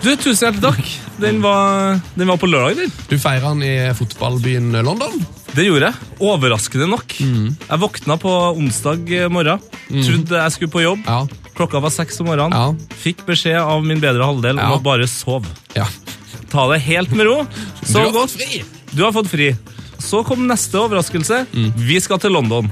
Du, Tusen hjertelig takk. Den var, den var på lørdag. den. Du feirer den i fotballbyen London. Det gjorde jeg. Overraskende nok. Jeg våkna på onsdag morgen. Trodde jeg skulle på jobb. Ja. Klokka var seks om morgenen. Ja. Fikk beskjed av min bedre halvdel om å bare sove. ja. Ta det helt med ro. Du har godt. fått fri. Du har fått fri. Så kom neste overraskelse. Vi skal til London.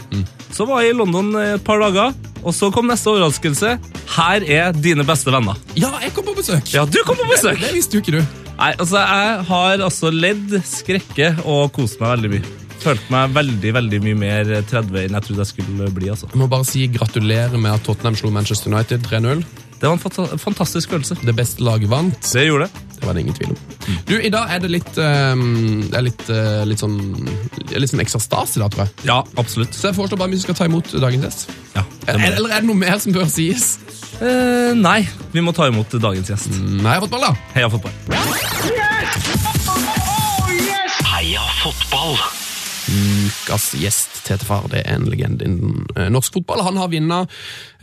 Så var jeg i London et par dager, og så kom neste overraskelse. Her er dine beste venner. Ja, jeg kom på besøk. Ja, du kom på besøk! Det visste jo ikke du. Nei, altså, jeg har altså ledd, skrekke og kost meg veldig mye. Følte meg veldig, veldig mye mer 30 enn jeg trodde jeg skulle bli. altså. Jeg må bare si gratulerer med at Tottenham slo Manchester United 3-0. Det var en fanta- fantastisk følelse. Det beste laget vant. Det gjorde det. Det var det ingen tvil om. Du, I dag er det litt, um, det er litt, uh, litt, sånn, litt sånn ekstra stas i dag, tror jeg. Ja, absolutt. Så jeg foreslår bare at vi skal ta imot dagens gjest. Ja, Eller er det noe mer som bør sies? Uh, nei, vi må ta imot dagens gjest. Heia fotball, da. Heia fotball. Heia fotball! Ukas gjest, Tete Far, det er en legende innen eh, norsk fotball. Han har vunnet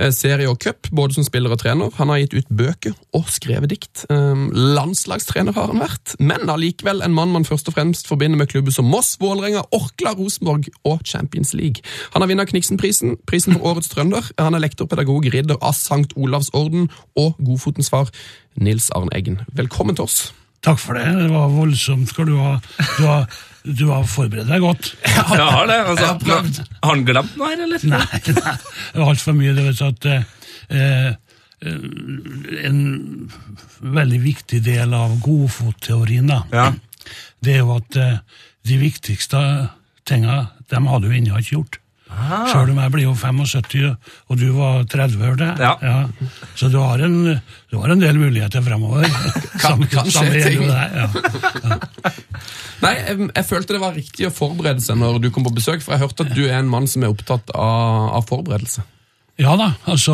eh, serie og cup, både som spiller og trener. Han har gitt ut bøker og skrevet dikt. Um, landslagstrener har han vært, men allikevel en mann man først og fremst forbinder med klubber som Moss, Vålerenga, Orkla, Rosenborg og Champions League. Han har vunnet Kniksenprisen, prisen for Årets trønder. Han er lektor, pedagog, ridder av Sankt Olavs orden og Godfotens far, Nils Arne Eggen. Velkommen til oss. Takk for det. Det var voldsomt. Skal du ha Du har, du har forberedt deg godt. Ja, jeg har det. Altså, Jeg har. Har han glemt noe her, eller? Nei, nei. Det var altfor mye. Det vet du at eh, eh, En veldig viktig del av godfotteorien Ja. det er jo at eh, de viktigste tinga, dem har du ennå ikke gjort. Ah. Sjøl om jeg blir jo 75, og du var 30, hørte jeg. Ja. Så du har, en, du har en del muligheter fremover. Kan- kan skje ting. ja. Nei, jeg, jeg følte det var riktig å forberede seg når du kom på besøk, for jeg hørte at du er en mann som er opptatt av, av forberedelse. Ja da, altså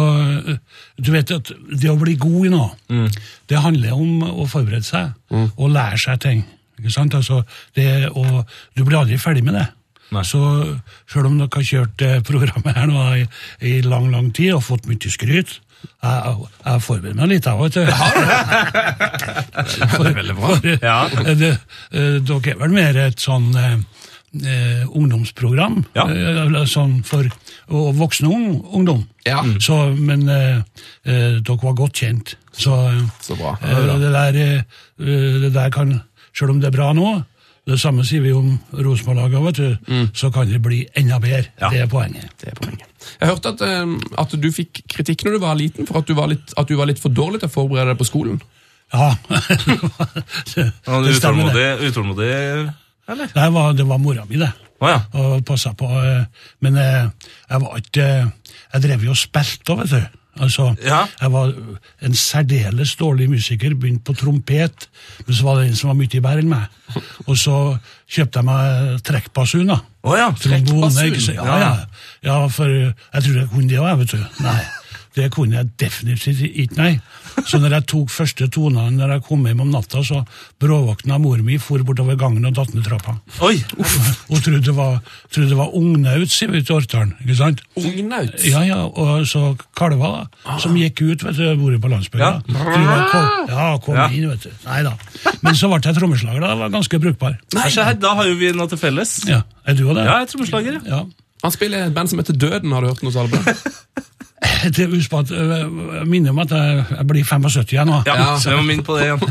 Du vet at det å bli god i noe, Mm. det handler om å forberede seg og lære seg ting. Ikke sant? Altså, det, og du blir aldri ferdig med det. Nei. Så selv om dere har kjørt eh, programmet her nå i, i lang, lang tid og fått mye skryt Jeg jeg har forberedt meg litt, jeg, òg. Ja, Det veldig bra. For, Ja. eh, det, eh, dere er vel mer et sånn eh, ungdomsprogram? Ja. Eh, sånn for og voksne ung, ungdom. Ja. Så, men eh, dere var godt kjent. Så, Så bra. Det, det, der, det der kan, selv om det er bra nå, det samme sier vi om Rosenborg-laget, vet du, så kan det bli enda bedre. Ja. Det er poenget. Det er poenget. Jeg hørte at, eh, at du fikk kritikk når du var liten for at du var litt, at du var litt for dårlig til å forberede deg på skolen. Ja, det, det er stemmer det. utålmodig, eller? Nei, det var, det var mora mi, det. Oh, ja. og passa på. eh, Men eh, jeg var ikke Jeg drev jo og spilte òg, vet du. Altså, Ja. Jeg var en særdeles dårlig musiker, begynte på trompet, men så var det en som var mye bedre enn meg. Og så kjøpte jeg meg trekkbasun, da. Oh ja. Trekkbasun? Ja, ja. ja, for jeg tror jeg kunne det òg, vet du. Nei, det kunne jeg definitivt ikke, nei. Så når jeg tok første tonene når jeg kom hjem om natta, så bråvåkna mor mi, for bortover gangen og datt ned trappa. Oi! Hun trodde det var, trodde det var ungnaut, sier vi til Ortdalen. ikke sant? Ungnaut? Ja, ja, og så kalver da, som gikk ut, vet du, bor på landsbygda. Ja. Kom, ja, kom Ja. inn, vet du. Nei da. Men så ble jeg trommeslager, da. Det var ganske brukbar. Se her, da har jo vi noe til felles. Ja, Er du òg det? Ja, jeg er trommeslager. ja. Han spiller i et band som heter Døden, har du hørt noe sånt? Det, husk på at, jeg minner om at jeg, blir 75 igjen nå. Ja, Ja. jeg må minne på det igjen.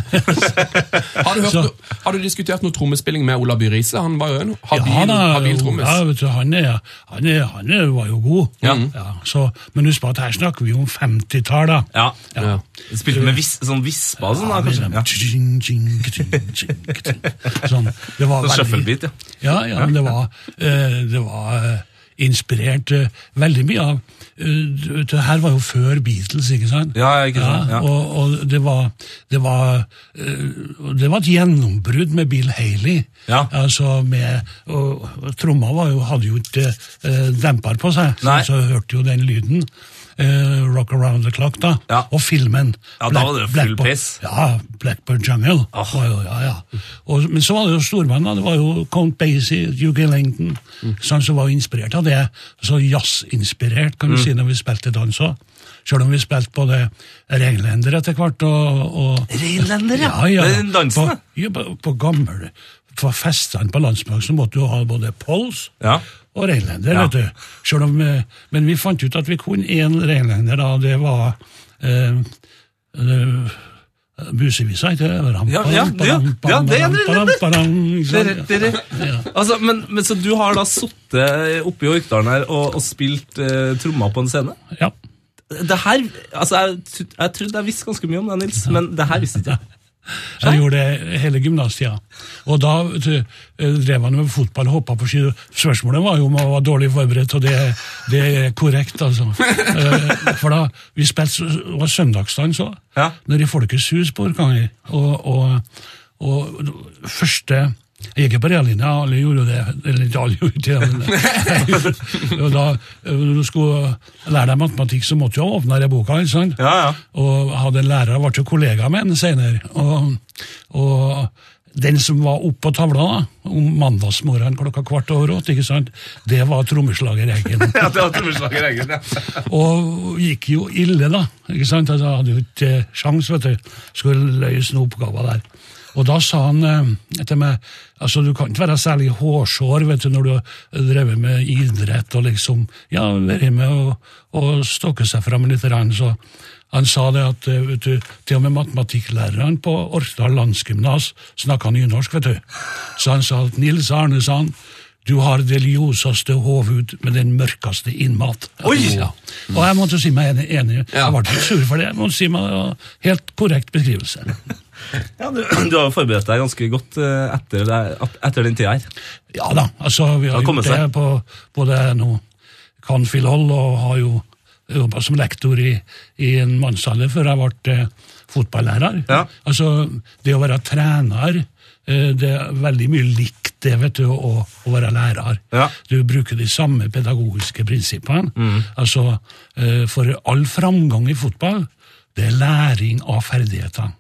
Har du, hørt har du diskutert noe trommespilling med Ola By Riise? Han var jo en habil, Ja, da, habil trommis. ja, vet du, han, er, han, er, han er, var jo god. Ja. så, men husk på at her snakker vi om 50-tall, da. Ja. Ja. Spilte med vis, sånn vispa sånn, da, kanskje? Ja. Tjing, tjing, tjing, tjing. Sånn. Det var Sånn veldig- ja. Ja, ja, men det var, det var inspirert veldig mye av eh, Det her var jo før Beatles, ikke sant? Ja, ikke sant, ja. Og, og det var Det var, eh, det var et gjennombrudd med Bill Haley. Ja. Altså med, og, Tromma var jo, hadde jo ikke eh, demper på seg, så, Nei. så hørte jo den lyden. Eh, rock Around the Clock, da. Ja. Og filmen. Ja, da var det full piss. Ja, Blackbird Jungle. var jo, ja, ja. Og, men så var det jo stormenn. Det var jo Count Basie, Duke mm. sånn som var inspirert av det. Så jazzinspirert, kan du si, når vi spilte dans òg. Selv om vi spilte både Reinlender etter hvert og, og Reinlender, ja. ja, ja. Den dansen, da. På, ja, på, på gammel På festene på så måtte du ha både pols Ja. og reinlender. Ja. vet du. Selv om, eh, men vi fant ut at vi kunne én reinlender, da. Det var eh, eh, Busevisa, ikke det? Ja, ja, ja, ja, det er reinlender. Altså, men, men Så du har da sittet oppe i Orkdalen her og, og spilt eh, trommer på en scene? Ja. Det her, altså Jeg, jeg trodde jeg visste ganske mye om det, Nils, men det her visste ikke jeg. Jeg gjorde det hele gymnastida. Og da eh, drev han med fotball og hoppa på ski. Spørsmålet var jo om han var dårlig forberedt, og det, det er korrekt, altså. Eh, For da vi spilte det var søndagsdans òg, Ja. nede i Folkets hus på Orkanger. Og, og, og første jeg gikk jo på reallinja, alle gjorde jo det. Eller ikke alle gjorde det, og da, Når du skulle lære deg matematikk, så måtte du jo åpne denne boka. ikke sant? Ja, ja. Og hadde en lærer, ble jo kollega med en senere. Og, og den som var oppe på tavla da, om mandagsmorgenen klokka kvart over åtte, ikke sant? det var trommeslager Eggen. Ja, det var trommeslager Eggen, ja. Og gikk jo ille, da. ikke sant? Altså, hadde jo ikke sjans, vet du. Skulle løse noen oppgaver der. Og da sa han eh, til meg altså du kan ikke være særlig hårsår vet du, når du har drevet med idrett og liksom ja, vært med og, og stokke seg fram litt. Så han sa det at eh, vet du, til og med matematikklæreren på Orkdal landsgymnas snakka nynorsk, vet du. Så han sa at Nils Arne sa han, du har det ljoseste hovud med den mørkeste innmat. Oi! Ja. Og jeg måtte si meg enig. Jeg ble ikke sur for det. Jeg måtte si meg Helt korrekt beskrivelse. Ja du, du har forberedt deg ganske godt eh, etter, etter den tida her. Ja da, altså vi har har gjort det på både nå Canfield-hold og har jo jobba som lektor i, i en mannsalder før jeg ble eh, fotballærer. Ja. Altså, det å være trener, eh, det er veldig mye likt det, vet du, å, å være lærer. Ja. Du bruker de samme pedagogiske prinsippene. Altså, eh, for all framgang i fotball, det er læring av ferdigheter.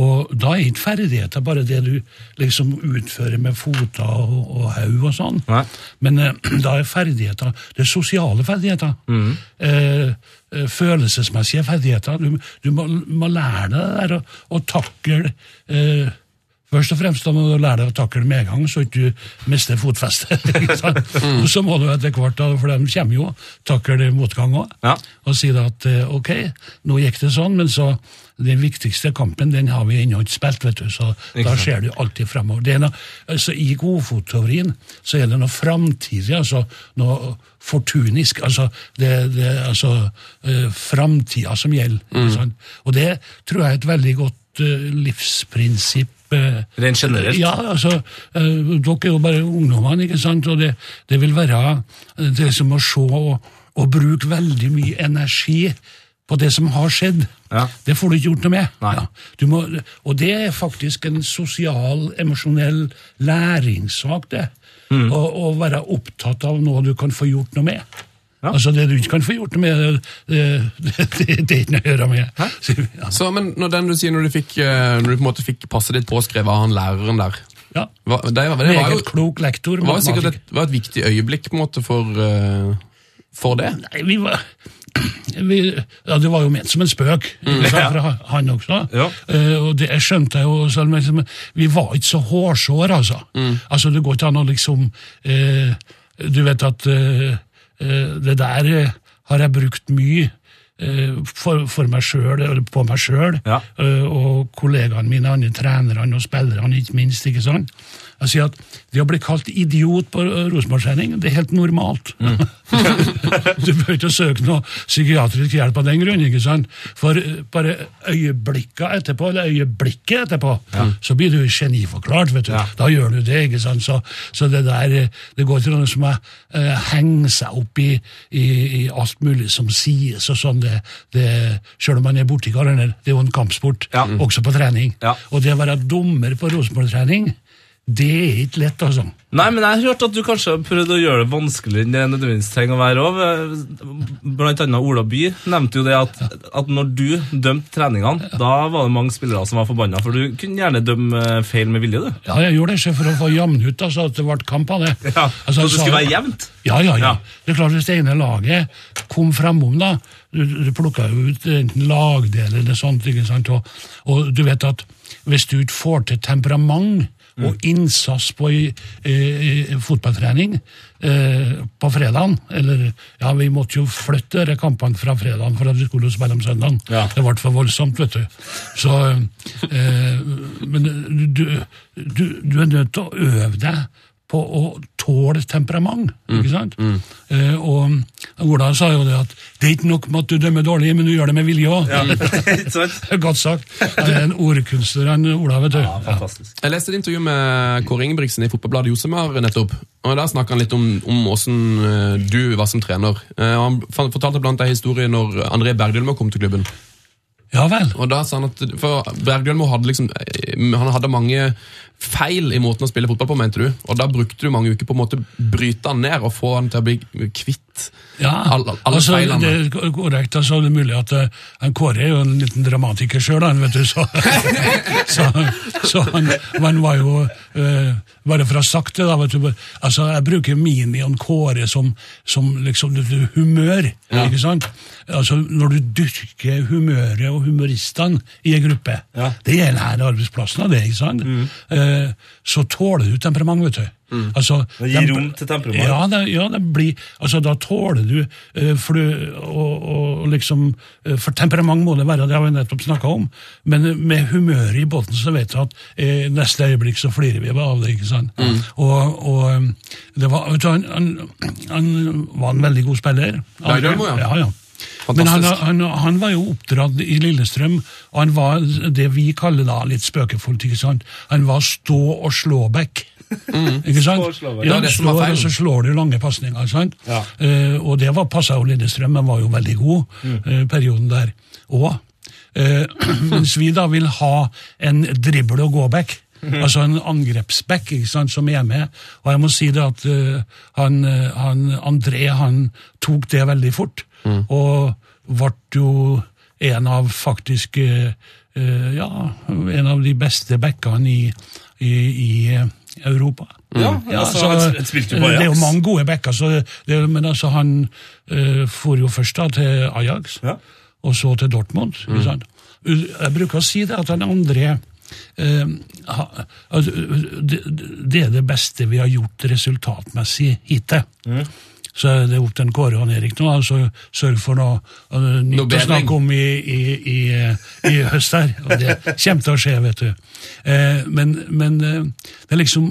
Og da er ikke ferdigheter bare det du liksom utfører med foter og, og haug og sånn. Nei. Men eh, da er ferdigheter det er sosiale ferdigheter. Mm. eh, følelsesmessige ferdigheter. Du, du må, må lære deg det der å, å takle eh, Først og fremst da må du lære deg å takle medgang, så ikke du mister fotfestet. mm. Og så må du etter hvert, for de kommer jo, takle motgang òg. Ja. Og si at eh, ok, nå gikk det sånn, men så den viktigste kampen den har vi ennå ikke spilt, vet du, så da ser du alltid fremover. Det er noe, altså, I godfotteorien så er det noe framtidig, altså noe fortunisk. altså Det, det altså eh, framtida som gjelder. ikke sant? Og det tror jeg er et veldig godt uh, livsprinsipp. eh, Rent generelt? Ja, altså, dere er jo bare ungdommene, ikke sant? Og det, det vil være det som å se og, og bruke veldig mye energi på det som har skjedd. Ja. Det får du ikke gjort noe med. Nei. Ja. Du må, og det er faktisk en sosial, emosjonell læringssak, det. Mm. Å, å være opptatt av noe du kan få gjort noe med. Ja. Altså Det du ikke kan få gjort noe med, det, det, det, det er ikke noe å gjøre med. Så, ja. Så, men når den du sier når du, fikk, eh, når du på en måte fikk passet ditt påskrevet av han læreren der Ja. hva, det, det var jo klok lektor. det var sikkert et, var et viktig øyeblikk på en måte for, eh, for det. Nei, vi var vi, ja, Det var jo ment som en spøk mm, ja. fra han også. Ja. Uh, og det jeg skjønte jeg jo, selv, men liksom, vi var ikke så hårsår, altså. Altså, Det går ikke an å liksom uh, Du vet at uh, det der har jeg brukt mye for, for meg sjøl, eller på meg sjøl, Ja. og kollegaene mine, andre trenerne og spillerne, ikke minst. ikke sant? Jeg sier at det å bli kalt idiot på Rosenborg-trening, det er helt normalt. du behøver ikke søke noe psykiatrisk hjelp av den grunn, ikke sant? For eh, bare øyeblikka etterpå, eller øyeblikket etterpå, så blir du geniforklart, vet du. Da gjør du det, ikke sant? Så, så det der, eh, det går til noe som er, eh, henger seg opp i, i, i alt mulig som sies og sånn. Det, det, selv om man er borti karene, det er jo en kampsport, Ja. også på trening. Ja. Og det å være dommer på Rosenborg-trening, det er ikke lett, altså. Nei, men jeg har hørt at du kanskje har prøvd å gjøre det vanskeligere enn det nødvendigvis trenger å være òg. Blant annet Ola By nevnte jo det at, at når du dømte treningene, da var det mange spillere som var forbanna, for du kunne gjerne dømme feil med vilje, du. Ja, jeg gjorde det ikke for å få jamn ut, altså, at det ble kamp av det. Ja, Altså, så det skulle være jevnt? Ja, ja, ja. Ja. Det er klart Hvis det ene laget kom framom, da Du, du plukka jo ut enten lagdeler eller sånt, ikke sant? Og, og du vet at hvis du ikke får til temperament og innsats på i, i, fotballtrening eh, på fredagen Eller ja, vi måtte jo flytte disse kampene fra fredagen for at vi skulle spille om søndagen. Ja. Det ble for voldsomt, vet du. Så eh, Men du, du, du er nødt til å øve deg på å tåle temperament. ikke sant? Eh, og Ola sa jo det at det er ikke nok med at du dømmer dårlig, men du gjør det med vilje òg. Ja. Godt sagt. Det er en ordkunstner, han Ola. vet du. Ja, fantastisk. Jeg leste et intervju med Kåre Ingebrigtsen i Fotballbladet Josemar nettopp. og Da snakka han litt om, om hvordan eh, du var som trener. Eh, og Han fortalte blant annet en historie når André Bergdølmo kom til klubben. Ja vel. Og da sa Han at, for Bergdølmo hadde liksom, eh, han hadde mange feil i måten å spille fotball på, mente du. Og da brukte du mange uker på måte bryte han ned og få han til å bli kvitt Ja, alle, alle altså, feilene. det er korrekt. altså Det er mulig at eh, han Kåre er jo en liten dramatiker sjøl, han, vet du. Så, så, så han, han var jo uh, Bare for å ha sagt det, da. vet du, altså Jeg bruker minien Kåre som, som liksom humør. Ja. ikke sant? Altså Når du dyrker humøret og humoristene i en gruppe, Ja. det gjelder her arbeidsplassen, det, ikke sant? Eh, så tåler du temperament, vet du. Altså, Det gir rom til temperament. Ja, det, ja, det blir Altså, da tåler du eh, for, du, og, og liksom eh, For temperament må det være, det har vi nettopp snakka om. Men eh, med humøret i båten så vet du at eh, neste øyeblikk så flirer vi av det, ikke sant. Og, og eh, det var vet du, han, han, han var en veldig god spiller. Bergdølmo, ja. ja, ja. Men han, han, han var jo oppdratt i Lillestrøm, og han var det vi kaller da litt spøkefullt. ikke sant? Han var stå og slå-back. Ikke sant? Slå back. Ja, Det det slår, og så slår du lange pasninger. sant? Ja. Eh, og det var passa jo Lillestrøm, men var jo veldig god eh, perioden der òg. Eh, mens vi da vil ha en dribbel- og gå-back. Altså en angrepsback ikke sant, som er med. Og jeg må si det at uh, han, eh, han, André han tok det veldig fort. Og ble jo en av faktisk eh, eh, Ja, en av de beste backene i, i, i Europa. Europa. Ja, altså, han sp- spilte jo på det er jo mange gode backer, så det, men altså han uh, for jo først da til Ajax, Ja. og så til Dortmund. ikke sant? Jeg bruker å si det at han andre uh, ha, altså, det, det er det beste vi har gjort resultatmessig hittil. Mm. Så er det opp til en Kåre og han Erik nå, altså sørg for noe, uh, nytt å snakke om i, i, i, i høst her. Og det kommer til å skje, vet du. Eh, men men eh, det er liksom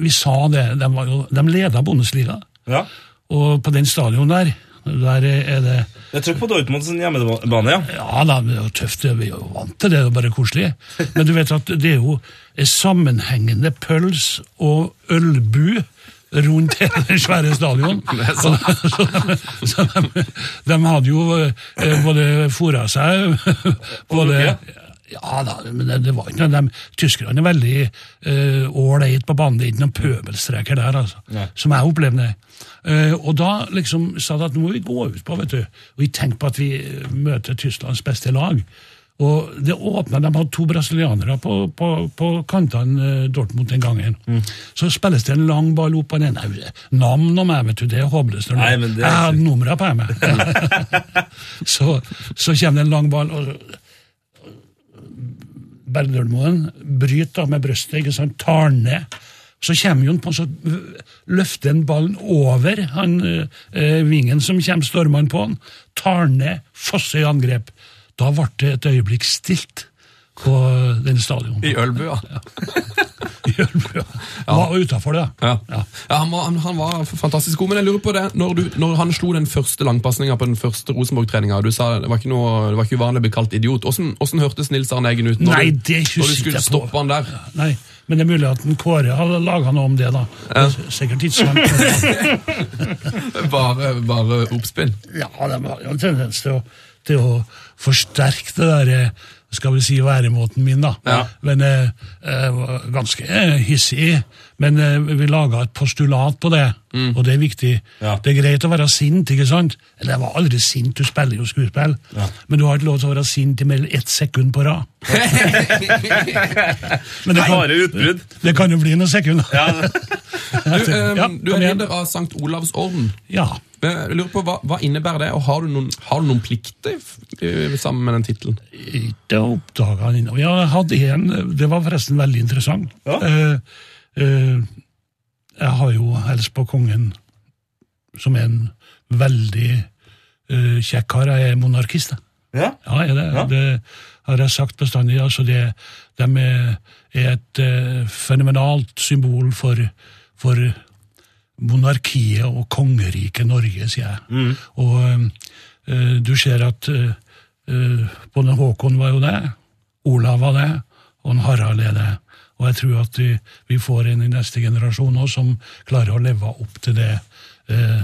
Vi sa det, de, var jo, de leda Bundesliga. Ja. Og på den stadion der, der er det Det er trøkk på Dortmunds hjemmebane, ja. Ja da, det er jo tøft, vi er jo vant til det, det er bare koselig. Men du vet at det er jo sammenhengende pøls og ølbu rundt hele den svære stadion. Så, så, så de, de hadde jo eh, både fôra seg både, Ja da, men det, det var ikke noe de, Tyskerne er veldig ålreit på banen. Det er ikke noen pøbelstreker der, altså. Som jeg opplevde det. Uh, og da liksom sa de at nå må vi gå ut på, vet du. Og vi tenkte på at vi eh, møter Tysklands beste lag. Og det åpna, De hadde to brasilianere på, på, på kantene eh, Dortmund den gangen. Så spilles det en lang ball opp og den. Navn om meg, vet du, det er håpløst. Nei, det- er Jeg hadde numra på meg. så, så kommer det en lang ball, og Bergdølmoen bryter med brøstet, ikke sant, tar ned. Så kommer han på, så løfter han ballen over han, øh, vingen som kommer stormende på han, tar ned, fosser i angrep. Da ble det et øyeblikk stilt på den stadion. I Ølbua. ja. Var utafor det. Ja. Ja. Ja, han, var, han, var fantastisk god, men jeg lurer på det Når, du, når han slo den første langpasninga på den første Rosenborg-treninga Du sa det var ikke noe, det var ikke uvanlig å bli kalt idiot. Hvordan, hvordan hørtes Nils Arne Eggen ut når, Nei, du, det når du skulle stoppe han der? Nei, men det er mulig at en Kåre hadde laga noe om det, da. Er Sikkert ikke sant. Bare, bare oppspinn? Ja, det var jo en tendens til å, til å forsterke det derre skal vi si væremåten min, da. Ja. Men eh, var ganske eh, hissig. Men eh, vi laga et postulat på det, Mm. og det er viktig. Ja. Det er greit å være sint, ikke sant? Eller jeg var aldri sint, du spiller jo skuespill. Men du har ikke lov til å være sint i mer enn ett sekund på rad. Men det Bare utbrudd. det kan jo bli noen sekunder. Du, um, Ja, du er leder av Sankt Olavs orden. Ja. Eh, Jeg lurer på, Hva, hva innebærer det, og har du noen, har du noen plikter sammen med den tittelen? Det oppdaga han innom. Ja, jeg hadde en, det var forresten veldig interessant. Ja. Eh, jeg har jo helst på kongen som er en veldig eh, kjekk kar. Jeg er monarkist, jeg. Ja. Ja, det. Ja. det har jeg sagt bestandig. Altså det, de er, et eh, fenomenalt symbol for, for monarkiet og kongeriket Norge, sier jeg. Og eh, du ser at eh, eh, både Håkon var jo det, Olav var det, og Harald er det. Og jeg tror at vi, får en i neste generasjon òg som klarer å leve opp til det. Eh,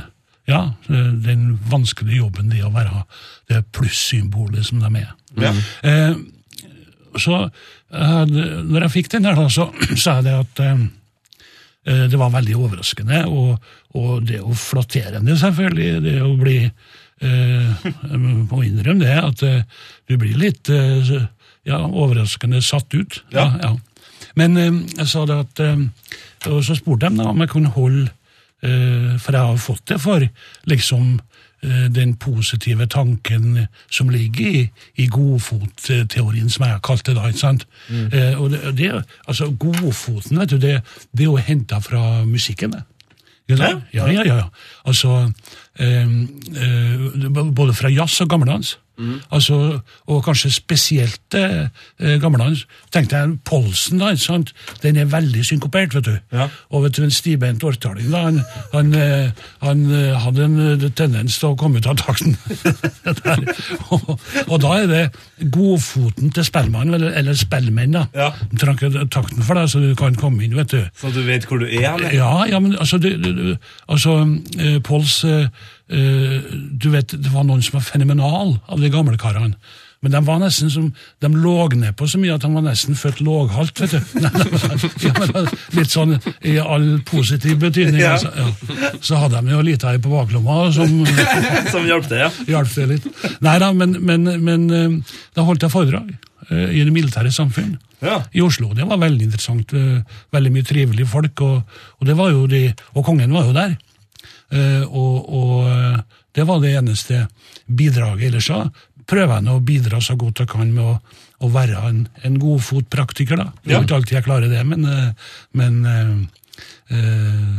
ja, eh, den vanskelige jobben det å være det plussymbolet som de er. Ja. Eh, så når jeg fikk den der, så sa jeg det at det var veldig overraskende, og, og det er jo flatterende, selvfølgelig. Det å bli eh, Jeg må innrømme det, at du blir litt eh, ja, overraskende satt ut. Ja. ja. Men eh, jeg sa det at eh, Og så spurte de om jeg kunne holde eh, For jeg har fått det for liksom den positive tanken som ligger i, i godfotteorien, som jeg har kalt det da. ikke sant? Eh, og det, det, altså Godfoten, vet du, det, det er jo henta fra musikken. det. Ja, ja, ja. ja. Altså, eh, eh, både fra jazz og gammeldans. Altså, og kanskje spesielt eh, eh, gammeldans. Tenkte jeg, Polsen, da, ikke sant? den er veldig synkopert, vet du. Ja. Og vet du, en stivbeint årtaling, da, han, han, eh, han eh, hadde en tendens til å komme ut av takten. Og, og da er det godfoten til spellmannen, eller, eller spellmenn, da. Ja. De trakk takten for deg, så du kan komme inn, vet du. Så du vet hvor du er? Eller? Ja, ja, men altså, det, det, altså eh, Du vet, det var noen som var fenomenal av de gamle karene. Men de var nesten som, de lå ned på så mye at de var nesten født låghalt, vet du. Ja, men litt sånn i all positiv betydning. Ja. Altså, ja. Så hadde de jo lita ei på baklomma som Som hjalp det, ja? hjalp det litt. Nei da, men, men, men eh, da holdt jeg foredrag eh, i det militære samfunn Ja. i Oslo. Det var veldig interessant. eh, Veldig mye trivelige folk, og, og det var jo de, og kongen var jo der. Eh, og, og eh, det var det eneste bidraget. Ellers så prøver jeg å bidra så godt jeg kan med å, å være en, en godfotpraktiker. da. Det er ikke alltid jeg klarer det, men, eh, men eh, eh,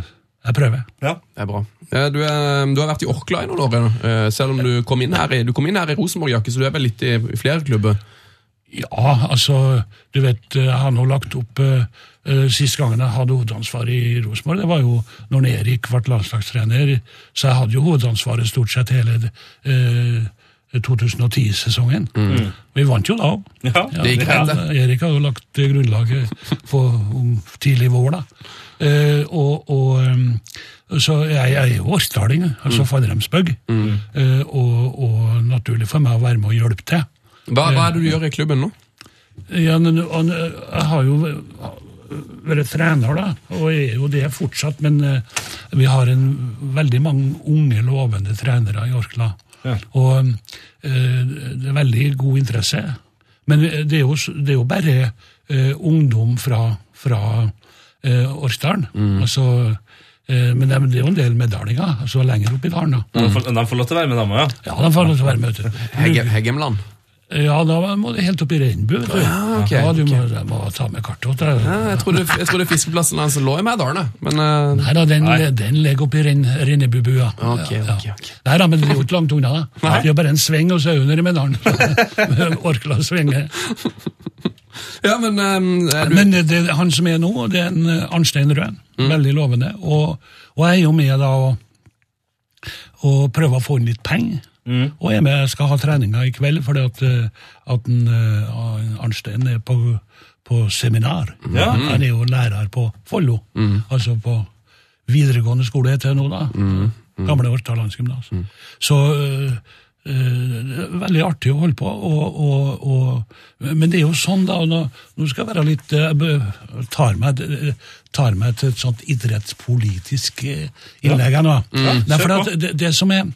jeg prøver. ja. Det er bra. Du, er, du har vært i Orkla i noen år, nå, eh, selv om du kom inn her i, du kom inn her i Rosenborg-jakke, så du er vel litt i, i flere klubber? Ja, altså, du vet, jeg har nå lagt opp uh, Sist gangen jeg hadde hovedansvaret i Rosenborg, det var jo når Erik ble landslagstrener, så jeg hadde jo hovedansvaret stort sett hele uh, 2010-sesongen. Vi vant jo da òg. Ja, det. Erik har jo lagt grunnlaget for tidlig vår, da. Eh, og, og um, så jeg, jeg er jo årsdaling, altså Mm. Fadderhemsbøgg. Eh, og, og naturlig for meg å være med og hjelpe til. Hva, hva er det du gjør i klubben nå? Ja, men, jeg har jo vært trener, da, og jeg er jo det fortsatt, men eh, vi har en, veldig mange unge, lovende trenere i Orkla. Ja. Og eh, det er veldig god interesse. Men det er jo, det er jo bare eh, ungdom fra, fra Orkdalen. Orkdalen. Altså, eh, men det, er- jo en del medaljer altså lenger opp i dalen. da. De, får, de får lov til å være med, dem òg, ja? Ja, de får lov til å være med. Hegemland. Heggemland? Ja, da må du helt opp i du. Ja, okay, ja, du må, ok. må ta med kartet. Ja, jeg trodde, jeg trodde fiskeplassen hans lå i Mærdalen, jeg. men eh, Nei da, den, Nei. den ligger oppi Ren, Okay, ja, ok, okay. Nei da, men det er jo ikke langt unna. Det er bare en sving, og så er hun under i Medalen. Orkla svinger. Ja, men um, er du, Men det, det, han som er nå, det er en eh, Arnstein Røen. Veldig lovende. Og, og jeg er jo med da og, og prøver å få inn litt penger. Og jeg med, skal ha treninga i kveld, fordi at, eh, at en, uh, Arnstein er på, på seminar. Ja. Han er jo lærer på Follo, altså på videregående skole heter det nå, da. Gamle Orta landsgymnas. Så uh, uh, veldig artig å holde på, og, og, og, men det er jo sånn, da. og Nå, nå skal jeg være litt øh, tar meg, tar meg til et sånt idrettspolitisk øh, innlegg her nå. For kjør at det, det, som er,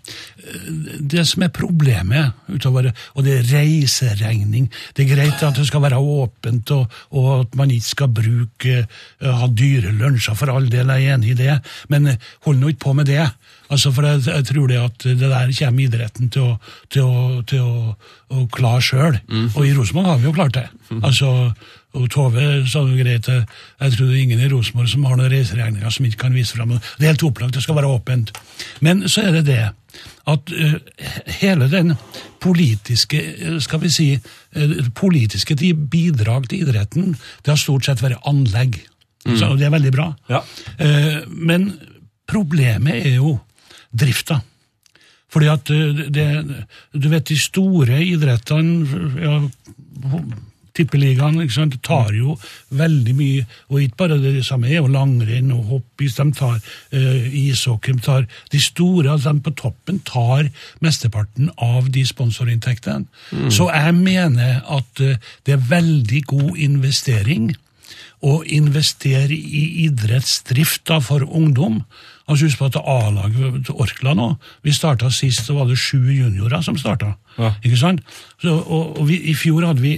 det som er problemet utover, og det er reiseregning Det er greit at det skal være åpent, og, og at man ikke skal bruke øh, ha dyre lunsjer, for all del er enig i det, men øh, hold nå ikke på med det. Altså, for jeg, jeg tror det at det der kommer idretten til å, til å, til å, å klare sjøl. Og i Rosenborg har vi jo klart det. Altså, og Tove sa jo greit, jeg, tror det er ingen i Rosenborg som har noen reiseregninger som ikke kan vise fram. Det er helt opplagt, det skal være åpent. Men så er det det at uh, hele den politiske, eh, skal vi si, uh, politiske ti- bidrag til idretten, det har stort sett vært anlegg. Så, og det er veldig bra. Ja. Uh, men problemet er jo drifta. Fordi at det, du vet, de store idrettene, ja, tippeligaen, ikke sant, tar jo veldig mye, og ikke bare det samme er jo langrenn og hoppis, de tar uh, ishockey, de tar de store, altså de på toppen tar mesteparten av de sponsorinntektene. Så jeg mener at uh, det er veldig god investering å investere i idrettsdrift for ungdom. Altså Husk på at A-laget til Orkla nå Vi starta sist, så var det sju juniorer som starta. Ja. Ikke sant? Så, og og vi, I fjor hadde vi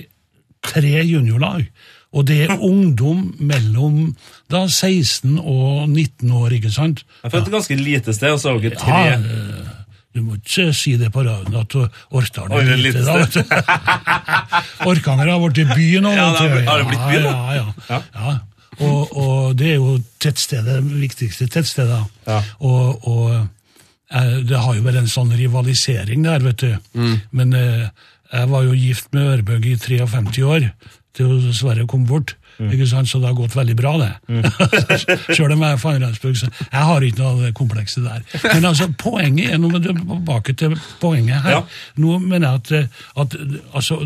tre juniorlag. Og det er ungdom mellom da 16 og 19 år, ikke sant? Jeg følte et ganske lite sted, og så har dere tre. Ja, eh, du må ikke si det på radioen at Orkdal er lite. da, vet du. Orkanger har blitt by nå. Ja, det har har det blitt by da. Ja, ja, ja. Ja. ja. Og, og det er jo tettstedet, det viktigste tettstedet. Ja. Og, og eh, det har jo vært en sånn rivalisering der, vet du. Mm. Men eh, jeg var jo gift med Ørbøg i 53 år, til hun dessverre kom bort. Mm. Ikke sant? Så det har gått veldig bra, det. Sjøl om jeg er så jeg har ikke noe av det komplekset der. Men altså, poenget er, noe tilbake til poenget her. Ja. Nå mener jeg at, at altså,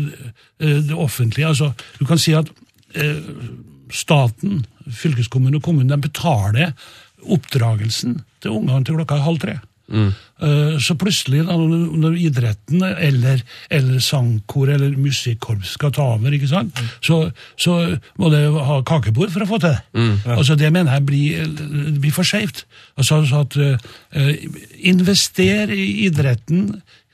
eh, det offentlige altså, Du kan si at eh, staten, fylkeskommunen og kommunen de betaler oppdragelsen til ungene til klokka halv tre. Eh, Så plutselig, når idretten eller, eller sangkor eller musikkorps skal ta over, ikke sant? Så, så må det ha kakebord for å få til det. Altså, det mener jeg blir, blir for skjevt. Altså, så at uh, Invester i idretten,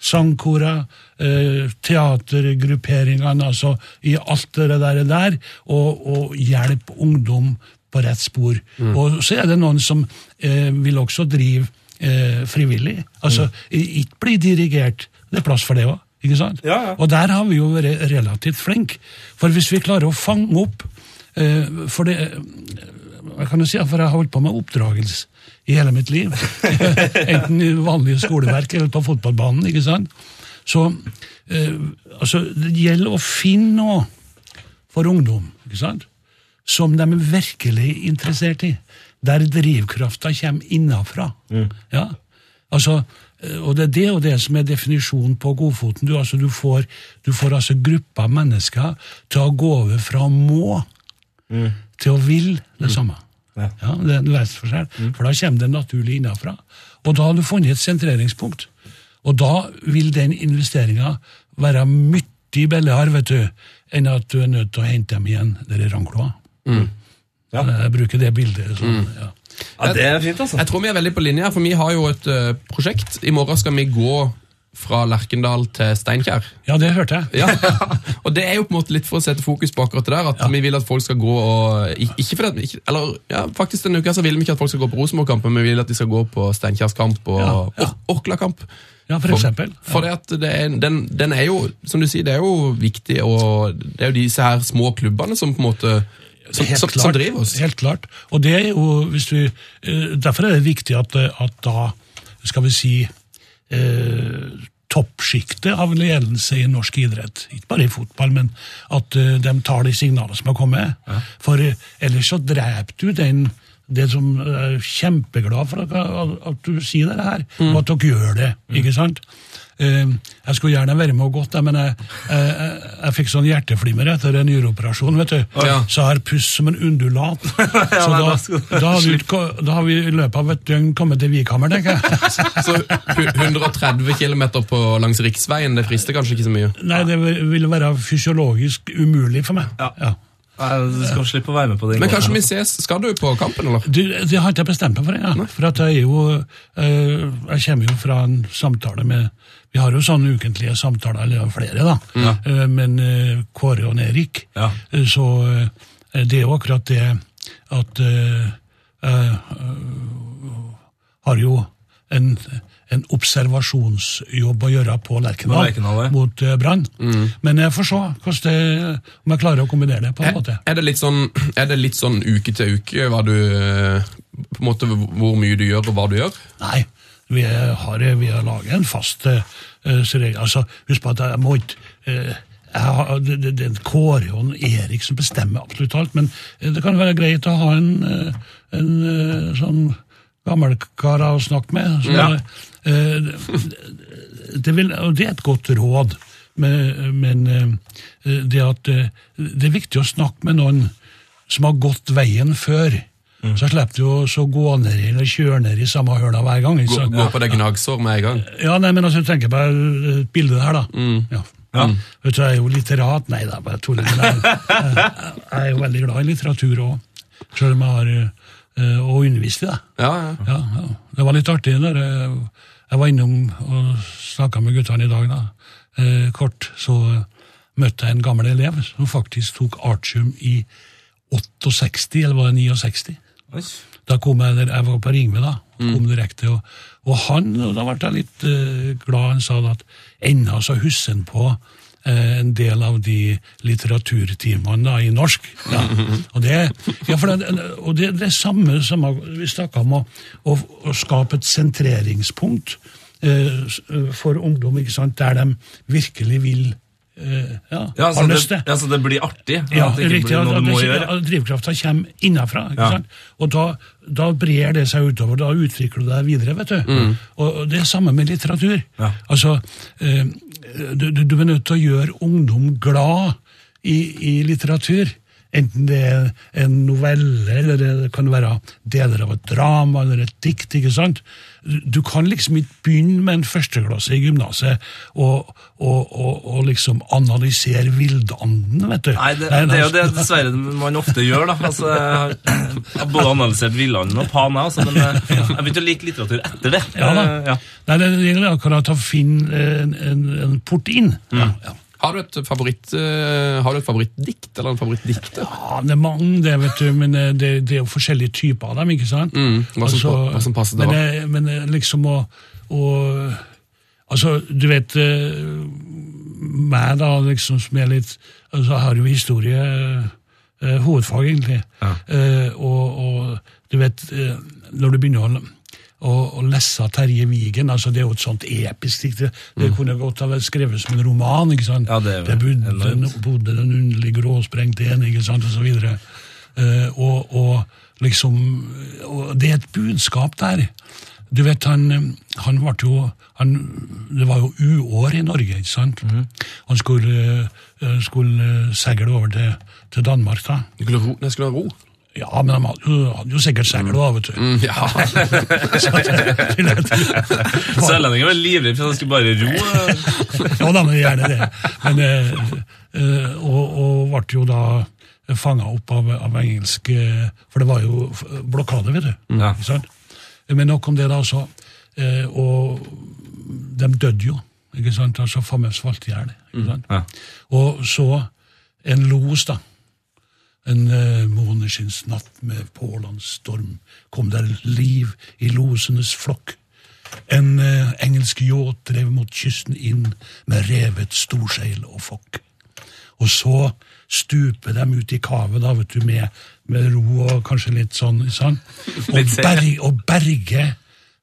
sangkora, uh, teatergrupperingene, altså i alt det der, der og, og hjelp ungdom på rett spor. Og så er det noen som uh, vil også drive eh, frivillig. Altså, mm. ikke bli dirigert. Det er plass for det òg. Ikke sant? Ja, ja. Og der har vi jo vært relativt flinke. For hvis vi klarer å fange opp eh, For det jeg kan jo si for jeg har holdt på med oppdragelse i hele mitt liv. Enten i vanlige skoleverk eller på fotballbanen. ikke sant? Så eh, altså, det gjelder å finne noe for ungdom ikke sant? som de er virkelig interessert i. Der drivkrafta kommer innafra. Ja. Altså, og det er det og det som er definisjonen på godfoten. Du, altså, du får, du får altså grupper av mennesker til å gå over fra å må til å vil det samme. Ja. Ja, det er en vesensforskjell, for da kommer det naturlig innafra. Og da har du funnet et sentreringspunkt. Og da vil den investeringa være mye billigere vet du, enn at du er nødt til å hente dem igjen der i Rangloa. Ja. Jeg bruker det bildet. Sånn, ja. Ja, det er fint, altså. Jeg tror vi er veldig på linje her, for vi har jo et uh, prosjekt. I morgen skal vi gå fra Lerkendal til Steinkjer. ja, det hørte jeg. Ja, og det er jo på en måte litt for å sette fokus på akkurat det der, at vi vil at folk skal gå og Ikke ikke, Eller ja, faktisk denne uka så vil vi ikke at folk skal gå på Rosenborg-kamp, men vi vil at de skal gå på Steinkjers kamp og Ja, ja. Orkla-kamp. Ja, for eksempel. For det at det er, den, den er jo, som du sier, det er jo viktig, og det er jo disse her små klubbene som på en måte som, klart, som driver oss. Helt klart. Og det er jo, hvis du, eh, Derfor er det viktig at, at da, skal vi si, eh, toppsjiktet av ledelse i norsk idrett. Ikke bare i fotball, men at eh, de tar de signalene som har kommet. For eh, ellers så dreper du den det som er kjempeglad for at, at, du sier det her, og at dere gjør det. ikke sant? Eh, jeg skulle gjerne vært med og gått, men jeg, jeg, jeg, jeg fikk sånn hjerteflimmer etter en nyreoperasjon. vet du. Ja. Så jeg har pust som en undulat. Så da, da har vi, da har vi i løpet av et døgn kommet til Vikhammer, tenker jeg. Så 130 km langs riksveien, det frister kanskje ikke så mye? Nei, det ville være fysiologisk umulig for meg. Ja. ja. Du skal slippe å være med på det. Men kanskje vi ses? Skal du på kampen, eller? Du, det har ikke jeg bestemt meg for ennå. For at jeg er jo eh, Jeg kommer jo fra en samtale med Vi har jo sånne ukentlige samtaler, eller flere, da. Ja. men eh, Kåre og Erik Ja. eh, Så eh, det er jo akkurat det at eh, jeg har jo en, en observasjonsjobb å gjøre på Lerkendal Lerkendal, mot eh, Brann. Men jeg får se det, om jeg klarer å kombinere det på en Er, måte. er, det litt sånn, er det litt sånn uke til uke du eh, måte Hvor mye du gjør, og hva du gjør? Nei, vi har, vi har laget en fast uh, regel. Altså, husk på at jeg må ikke eh, har, det, det, det er Kåre og Erik som bestemmer absolutt alt, men eh, det kan være greit å ha en, eh, en eh, sånn gammelkar å snakke med. Så, Ja. eh, det, vil, og det er et godt råd, men, men eh, det, at, eh, det er viktig å snakke med noen som har gått veien før. Så slipper du å gå ned i eller kjøre ned i samme høla hver gang. Gå, gå på det gnagsår med en gang? Ja, nei, men altså, jeg tenker på et bilde der, da. Ja. Ja. Vet du, Jeg er jo litterat. Nei da, bare tuller. Jeg, jeg, jeg er jo veldig glad i litteratur òg, selv om jeg har øh, og undervist i det. Ja, ja. Ja, ja. Det var litt artig når jeg, jeg var innom og snakka med guttene i dag. da. Eh, kort så møtte jeg en gammel elev som faktisk tok artium i 68, eller var det 69? Da kom jeg der, jeg var på Ringve da, kom direkte, og, og han, og da ble jeg litt uh, glad, han sa at enda så husker han på eh, en del av de litteraturtimene da, i norsk. Ja. Og det, ja, det, og det, det er samme som vi snakka om, å, å, å skape et sentreringspunkt eh, eh, for ungdom, ikke sant, der de virkelig vil ja, Ja, så det, ja, så det blir artig? Ja, at det ikke riktig. blir noe du må gjøre? at drivkrafta kommer innenfra. Ikke sant? Og da, da brer det seg utover. Da utvikler du deg videre. vet du. Og og det er samme med litteratur. Altså, eh, du, du du er nødt til å gjøre ungdom glad i, i litteratur. Enten det er en novelle, eller det kan være deler av et drama eller et dikt. ikke sant? Du kan liksom ikke begynne med en førsteklasse i gymnaset og, og, og, og liksom analysere villanden, vet du. Nei, det, det er jo det dessverre man ofte gjør. da. Altså, jeg har både analysert Villanden og Pan, altså, men eh, jeg begynte å like litteratur etter det. Ja da. Eh, ja. Nei, det gjelder akkurat å finne en, en, en port inn. Ja, ja. Har du et favoritt, eh, har du et favorittdikt eller en favorittdikter? Ja, det er mange, det, vet du, men eh, det, det er jo forskjellige typer av dem, ikke sant? Mm, hva som pa- hva som passer til men, hva? men eh, liksom å, å Altså, du vet Meg, da, liksom, som er litt altså, har jo historie hovedfag, egentlig. Eh, og, og du vet, når du begynner å å, å lese Terje Vigen, altså det er jo et sånt episk dikt. Det, det kunne godt ha vært skrevet som en roman. ikke sant? Ja, det det bodde, den, bodde den underlig gråsprengte en, ikke sant, og så videre. Uh, og, og liksom og Det er et budskap der. Du vet, han, han ble jo han, Det var jo uår i Norge, ikke sant? Mm. Han skulle, eh, skulle seile over til, til Danmark, da. Skulle skulle ro. Ja, men han hadde jo, hadde jo sikkert segl da, vet du. Mm, ja. Sørlendinger var livredde for at han skulle bare ro. Ja da, men gjerne det. Men, eh, eh, og, og ble jo da fanga opp av, av engelsk eh, For det var jo blokade, vet du. Ja. Ikke sant? Men nok om det, da. Så, eh, og de døde jo. ikke sant? Altså Famøs falt i hjel. sant? Ja. Og så en los, da. En uh, måneskinnsnatt med pålands storm kom der liv i losenes flokk. En eh, engelsk yacht drev mot kysten inn med revet storseil og fokk. Og så stuper de ut i kavet, da, vet du, med, med ro og kanskje litt sånn. sånn. Og, berg, og berge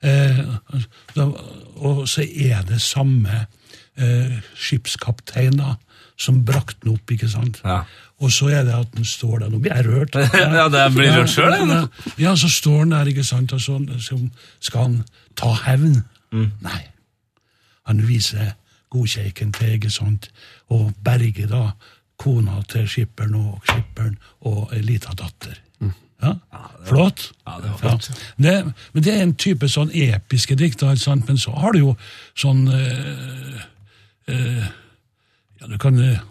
eh, da, Og så er det samme eh, skipskaptein da, som brakte den opp, ikke sant? Ja. Og så er det at den står der, nå blir jeg rørt. Ja, det blir rørt selv. Ja, så står han der, ikke sant, og så, skal han ta hevn. Mm. Nei. Han viser godkjeiken til, ikke sant, og berger da kona til skipperen og skipperen og ei lita datter. Ja, flott. Mm. Ja, det var flott. Det, men det er en type sånn episke dikt, men så har du jo sånn eh, eh, Ja, du kan eh,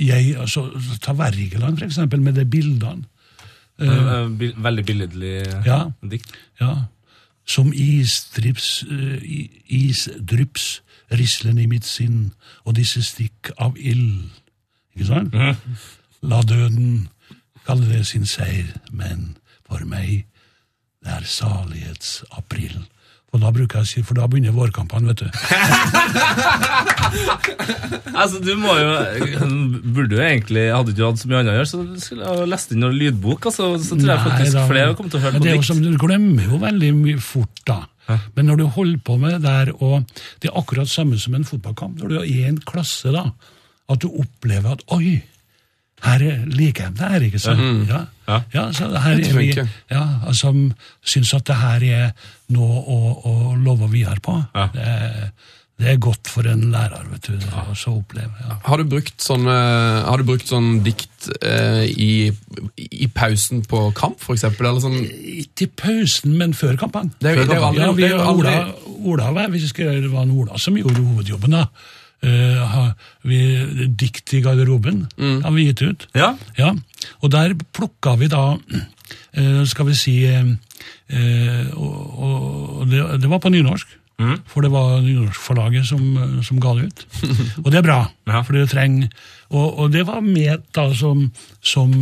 jeg, altså, Ta Wergeland, for eksempel, med de bildene. Eh, bil- Veldig billedlig Ja. dikt. Ja, som isdrips, eh, i- isdryps rislen i mitt sinn, og disse stikk av ild. Ikke sant? La døden kalle det sin seier, men for meg det er salighetsapril. Og da bruker jeg å si, for da begynner vårkampene, vet du. Altså, du må jo Burde jo egentlig Hadde du ikke hatt så mye annet å gjøre, så skulle jeg lest inn noen lydbok. Altså, så tror jeg faktisk da- flere kommer til å høre på det dikt. som, Du glemmer jo veldig mye fort, da. Men når du holder på med det der, og det er akkurat samme som en fotballkamp, når du er i en klasse, da, at du opplever at oi, her er liker jeg det her, ikke sant? Ja, Ja. ja. så her Det er vi, ja, altså, syns at det her er noe å, å love videre på. Ja. Det, det er godt for en lærer, vet du, ja. å så oppleve. Har du brukt sånn, eh, har du brukt sånn dikt eh, i, i pausen på kamp, eksempel? Sånn, Ikke i pausen, men før kampene. Det det vi, det er jo Ola, Ola var- vi skrev, det var en Ola som gjorde hovedjobben. da. Ha- vi, dikt i garderoben har vi gitt ut. Ja. Ja, og der plukka vi da, uh, skal vi si eh, Og, det, det var på nynorsk. For det var Nynorskforlaget som, som ga det ut. Og det er bra, Ja. for det trenger og, og det var med da som, som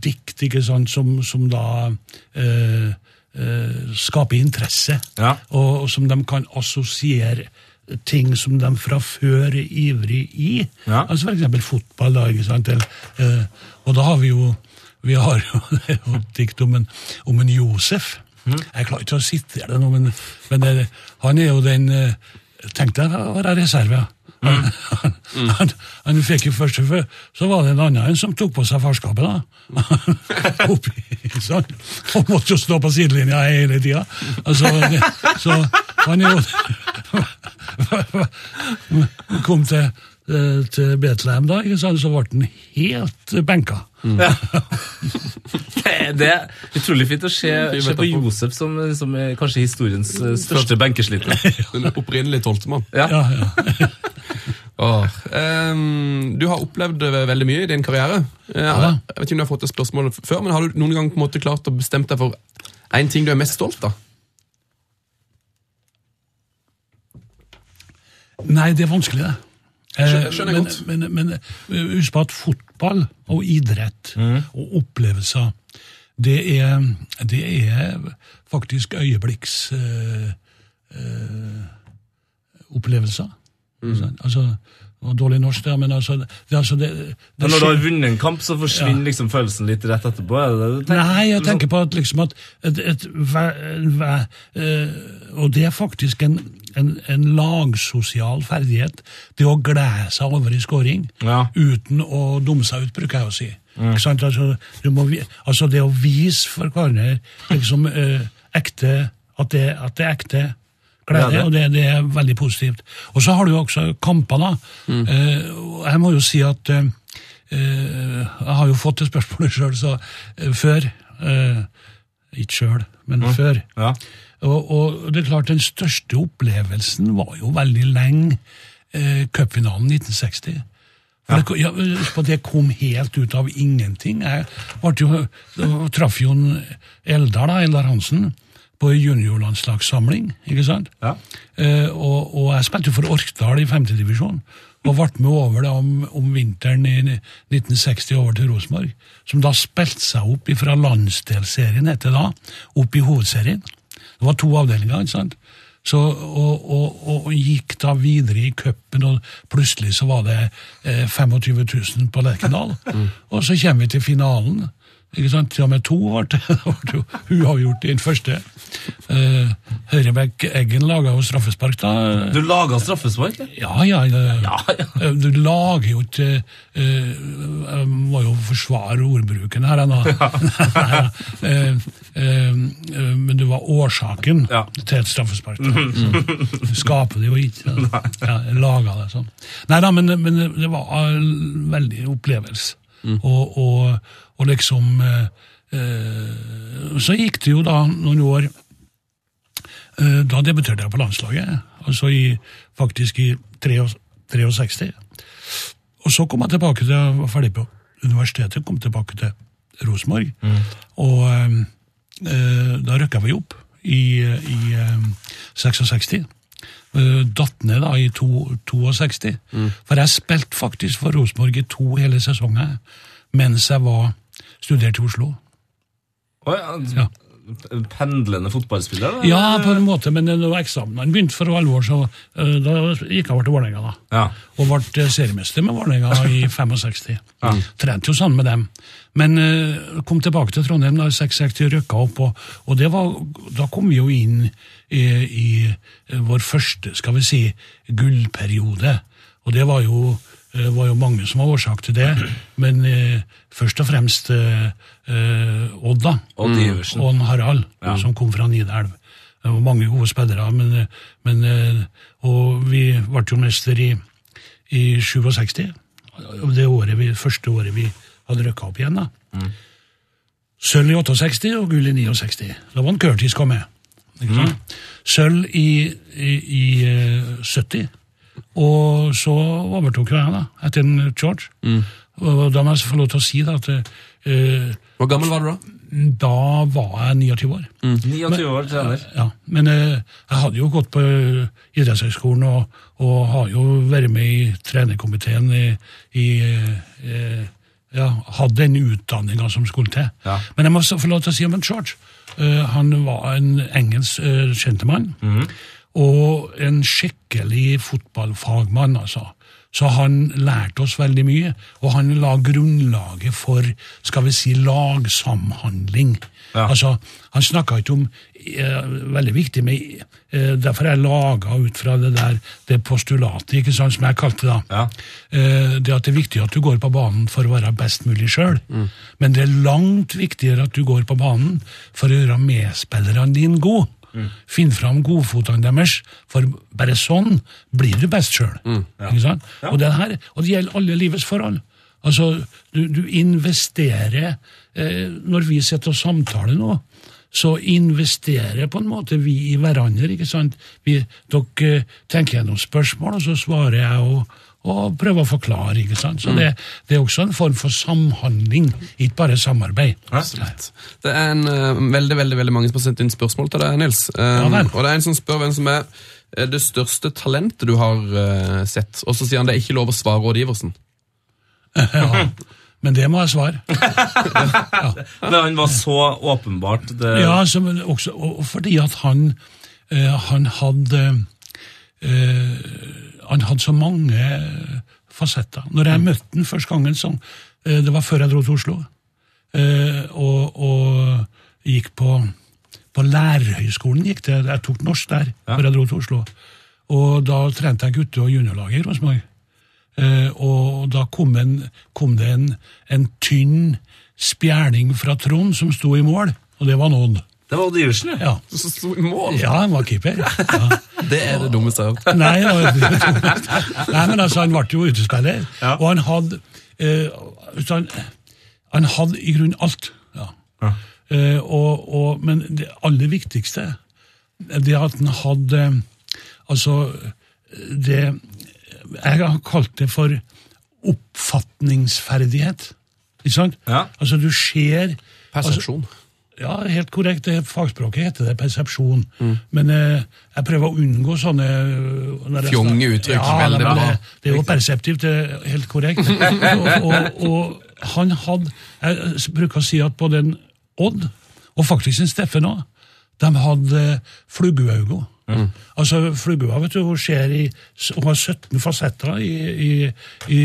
dikt, ikke sant, som, som da eh, eh, skaper interesse. Ja. Og, og som de kan assosiere ting som de fra før er ivrig i. Ja. Altså eksempel fotball, da, ikke sant? Eller, eh, og da har vi jo vi har jo et dikt om en, om en Josef. Jeg klarer ikke å sitere det nå, men, men det, han er jo den eh, Tenk deg å være reserve. Han, han, han, han fikk jo først før, Så var det en annen som tok på seg farskapet. da. Oppi, sånn. Og måtte jo stå på sidelinja hele tida. Altså, så han jo Kom til, til Betlehem, da, ikke sant? så ble han helt benka. Det er utrolig fint å se, se på Josef som, som er kanskje historiens eh, største benkesliter. den opprinnelige tolvtemann. Ja. Ja, ja. oh. um, du har opplevd eh, veldig mye i din karriere. Eh, Jeg vet ikke om du har fått det spørsmålet før, men har du noen gang på en måte klart å bestemme deg for en ting du er mest stolt av? Nei, det er vanskelig, det. Eh, Skjønner- skjønner jeg men, godt. men, men men husk på at fotball og idrett og opplevelser, det er, det er faktisk øyeblikks Øh, øh, opplevelser. Mm. Altså, det dårlig norsk der, men altså, det, altså det, det Men når du har vunnet en kamp, så forsvinner liksom følelsen litt rett etterpå? Er? Nei, jeg tenker på at liksom at et, et, et, eh, Og det er faktisk en, en, en lagsosial ferdighet. Det å glede seg over i scoring Ja. uten å dumme seg ut, bruker jeg å si. Sant? Altså, du må, altså det å vise for hverandre liksom, eh, ekte, at det, at det er ekte glede, Glede. og det, det er veldig positivt. Og så har du jo også kamper, da. Eh, jeg må jo si at eh, eh, Jeg har jo fått det spørsmålet sjøl, så eh, før Ikke sjøl, men før. Ja. Og, og det er klart, den største opplevelsen var jo veldig lenge eh, cupfinalen 1960. For det, ja, det kom helt ut av ingenting. Jeg jo, traff jo en Eldar, da, Eldar Hansen, på juniorlandslagssamling, ikke sant? Ja. Eh, og, og jeg spilte jo for Orkdal i femtedivisjon, og ble med over det om, om vinteren i 1960 over til Rosenborg, som da spilte seg opp fra landsdelsserien, het det da, opp i hovedserien. Det var to avdelinger, ikke sant? Så, og, og, og, gikk da videre i cupen, og plutselig så var det eh, 25 000 på Lerkendal. Og så kommer vi til finalen. Ikke sant? Til og med to ble det ble jo uavgjort i den første. Eh, Høyrebekk Eggen laga jo straffespark, da. Du laga straffespark? Ja, ja. Ja, ja. Eh, Du lager jo ikke eh, Jeg må jo forsvare ordbruken her, da. Ja. eh, eh, men det var årsaken Ja. til et straffespark. da. Du skaper det jo ikke. Ja, laga det sånn. Nei da, men, men det var en veldig opplevelse. Og, og, og liksom eh, eh, Så gikk det jo da noen år Eh, Da debuterte jeg på landslaget, altså i, faktisk i 63. Og så kom jeg tilbake til jeg var ferdig på universitetet, kom tilbake til Rosenborg. Og eh, eh, da røkka vi opp i, i eh, 66. Eh, datt ned da i to, 62. For jeg spilte faktisk for Rosenborg i to hele sesonger mens jeg var studert i Oslo. Oh, ja. Ja. Pendlende fotballspiller? da? Ja, på en måte, men når eksamen begynte for alvor, så eh, da gikk jeg over til Vålerenga. da. Ja. Og ble eh, seriemester med Vålerenga i 65. Trente jo sammen med dem. Men eh, kom tilbake til Trondheim da i 66, rykka opp, og, og det var, da kom vi jo inn i, i vår første, skal vi si, gullperiode. Og det var jo, eh, var jo mange som var årsak til det, men eh, først og fremst eh, Odd, da. Odd Iversen. Og Harald, Harald, som kom fra Nidelv. Det var mange gode spillere, men, men Og vi ble jo mester i, i 67. Det året vi, første året vi hadde rykka opp igjen. da. Sølv i 68 og gull i 69. Da var en Curtis kom med. Ikke? Sølv i, i, i eh, 70. Og så overtok jo jeg, da, etter en George. Og da må jeg få lov til å si da, at eh, Hvor gammel var du da? da var jeg 29 år. 29 år trener. Ja, Men eh, jeg hadde jo gått på idrettshøyskolen og, og har jo vært med i trenerkomiteen i, i eh, ja, Hadde den utdanninga som skulle til. Ja. Men jeg må få lov til å si om en George. Uh, han var en engelsk uh, kjentemann. Og en skikkelig fotballfagmann, altså. Så han lærte oss veldig mye, og han la grunnlaget for skal vi si, lagsamhandling. Ja. Altså, Han snakka ikke om eh, Veldig viktig med eh, Derfor er jeg laga ut fra det der det postulatet, ikke sant, som jeg kalte det. da. Ja. Eh, det at det er viktig at du går på banen for å være best mulig sjøl. Men det er langt viktigere at du går på banen for å gjøre medspillerne dine gode. Finn fram godfotene deres, for bare sånn blir du best sjøl. Ikke sant? Og, det her, og det gjelder alle livets forhold. Altså, du, du investerer eh, Når vi sitter og samtaler nå, så investerer på en måte vi i hverandre. ikke sant? Vi, dere eh, tenker gjennom spørsmål, og så svarer jeg og, og prøve å forklare. ikke sant? Så det, det er også en form for samhandling, ikke bare samarbeid. Absolutt. Det er en uh, veldig veldig, veldig mange som har sendt inn spørsmål til deg, Nils. Um, Ja og det er en som spør hvem som er eh, det største talentet du har uh, sett. Og så sier han det er ikke lov å svare rådgiversen. Ja, Men det må jeg svare. Men han var så åpenbart det, Ja, men også, og fordi at han, uh, han hadde eh, Han hadde så mange fasetter. Når jeg møtte han første gangen, så, eh, det var før jeg dro til Oslo, eh, og, og gikk på, på lærerhøgskolen, gikk det. jeg tok norsk der før jeg dro til Oslo. Og da trente jeg gutte- og juniorlaget i Rosenborg. Eh, og da kom, en, kom det en, en tynn spjerning fra Trond som sto i mål, og det var nådd. Det var Odd Iversen, ja. Ja. Så sto i mål! ja, han var keeper. Ja. Det er det dummeste jeg har hørt. Nei, Nei, men altså, han ble jo utespiller, Ja. og han hadde eh, så han, han hadde i grunnen alt. Ja. Eh, og, og, men det aller viktigste det at han hadde Altså, det Jeg har kalt det for oppfatningsferdighet. Ikke sant? Ja. Altså, du ser Persepsjon. Ja, helt korrekt. Det fagspråket heter det persepsjon. Men eh, jeg prøver å unngå sånne når Fjonge uttrykk, Ja, veldig bra. Det, det er jo perseptivt, det er helt korrekt. og, og, og han hadde Jeg bruker å si at både Odd, og faktisk en Steffen òg, de hadde fluggeøyne. Altså, Flugua vet du, hun, i, hun har 17 fasetter i, i, i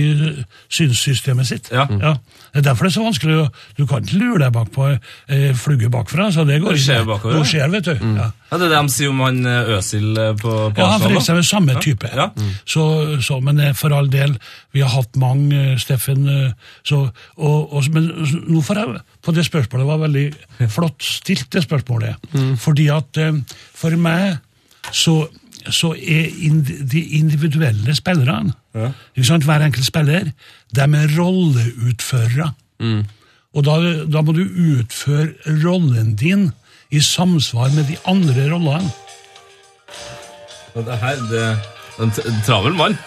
synssystemet sitt. Ja. Det er derfor det er så vanskelig. Du kan ikke lure deg bak på eh, flugge bakfra. så det går ikke. ser bakover, Hun ja. ser, vet du. Ja. Ja, det er det de sier om han eh, Øsil eh, på, på Ja, han for eksempel samme type. Ja. Så, så, men eh, for all del, vi har hatt mange, Steffen. Så, og, og, men nå får jeg på det spørsmålet var veldig flott stilt, det spørsmålet. Fordi at for meg så, så er ind, de individuelle spillerne, ikke sant, hver enkelt spiller, de er rolleutførere. Og da, da må du utføre rollen din i samsvar med de andre rollene. Det her, det en travel mann.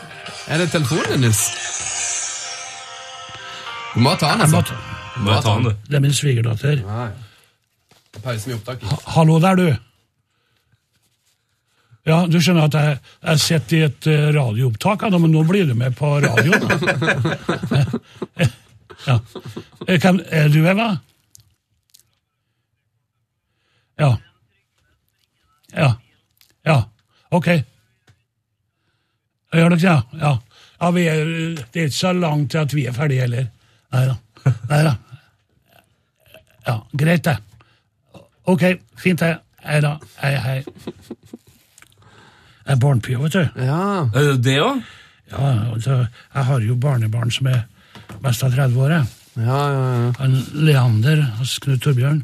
Er det telefonen din, Nils? Du må ta den, må altså. ta- må ta den. du. Det er min svigerdatter. Ja, ja. Pause med opptaket. Hallo der, du. Ja, du skjønner at jeg, jeg sitter i et eh, radioopptak, ja, men nå blir du med på radioen. ja. Eh, Hvem er du, Eva? Ja. Ja. Ja. Ok. Gjør dere det? Ja. ja vi er, det er ikke så langt til at vi er ferdige heller. Nei da. Nei da. Ja, greit, det. Ok, fint det. Hei da. Hei, hei. Jeg er barnepia, vet du. Ja. Er det det òg? Ja, altså, jeg har jo barnebarn som er mest av 30 år. jeg. Ja, ja, ja. Leander hos Knut Torbjørn.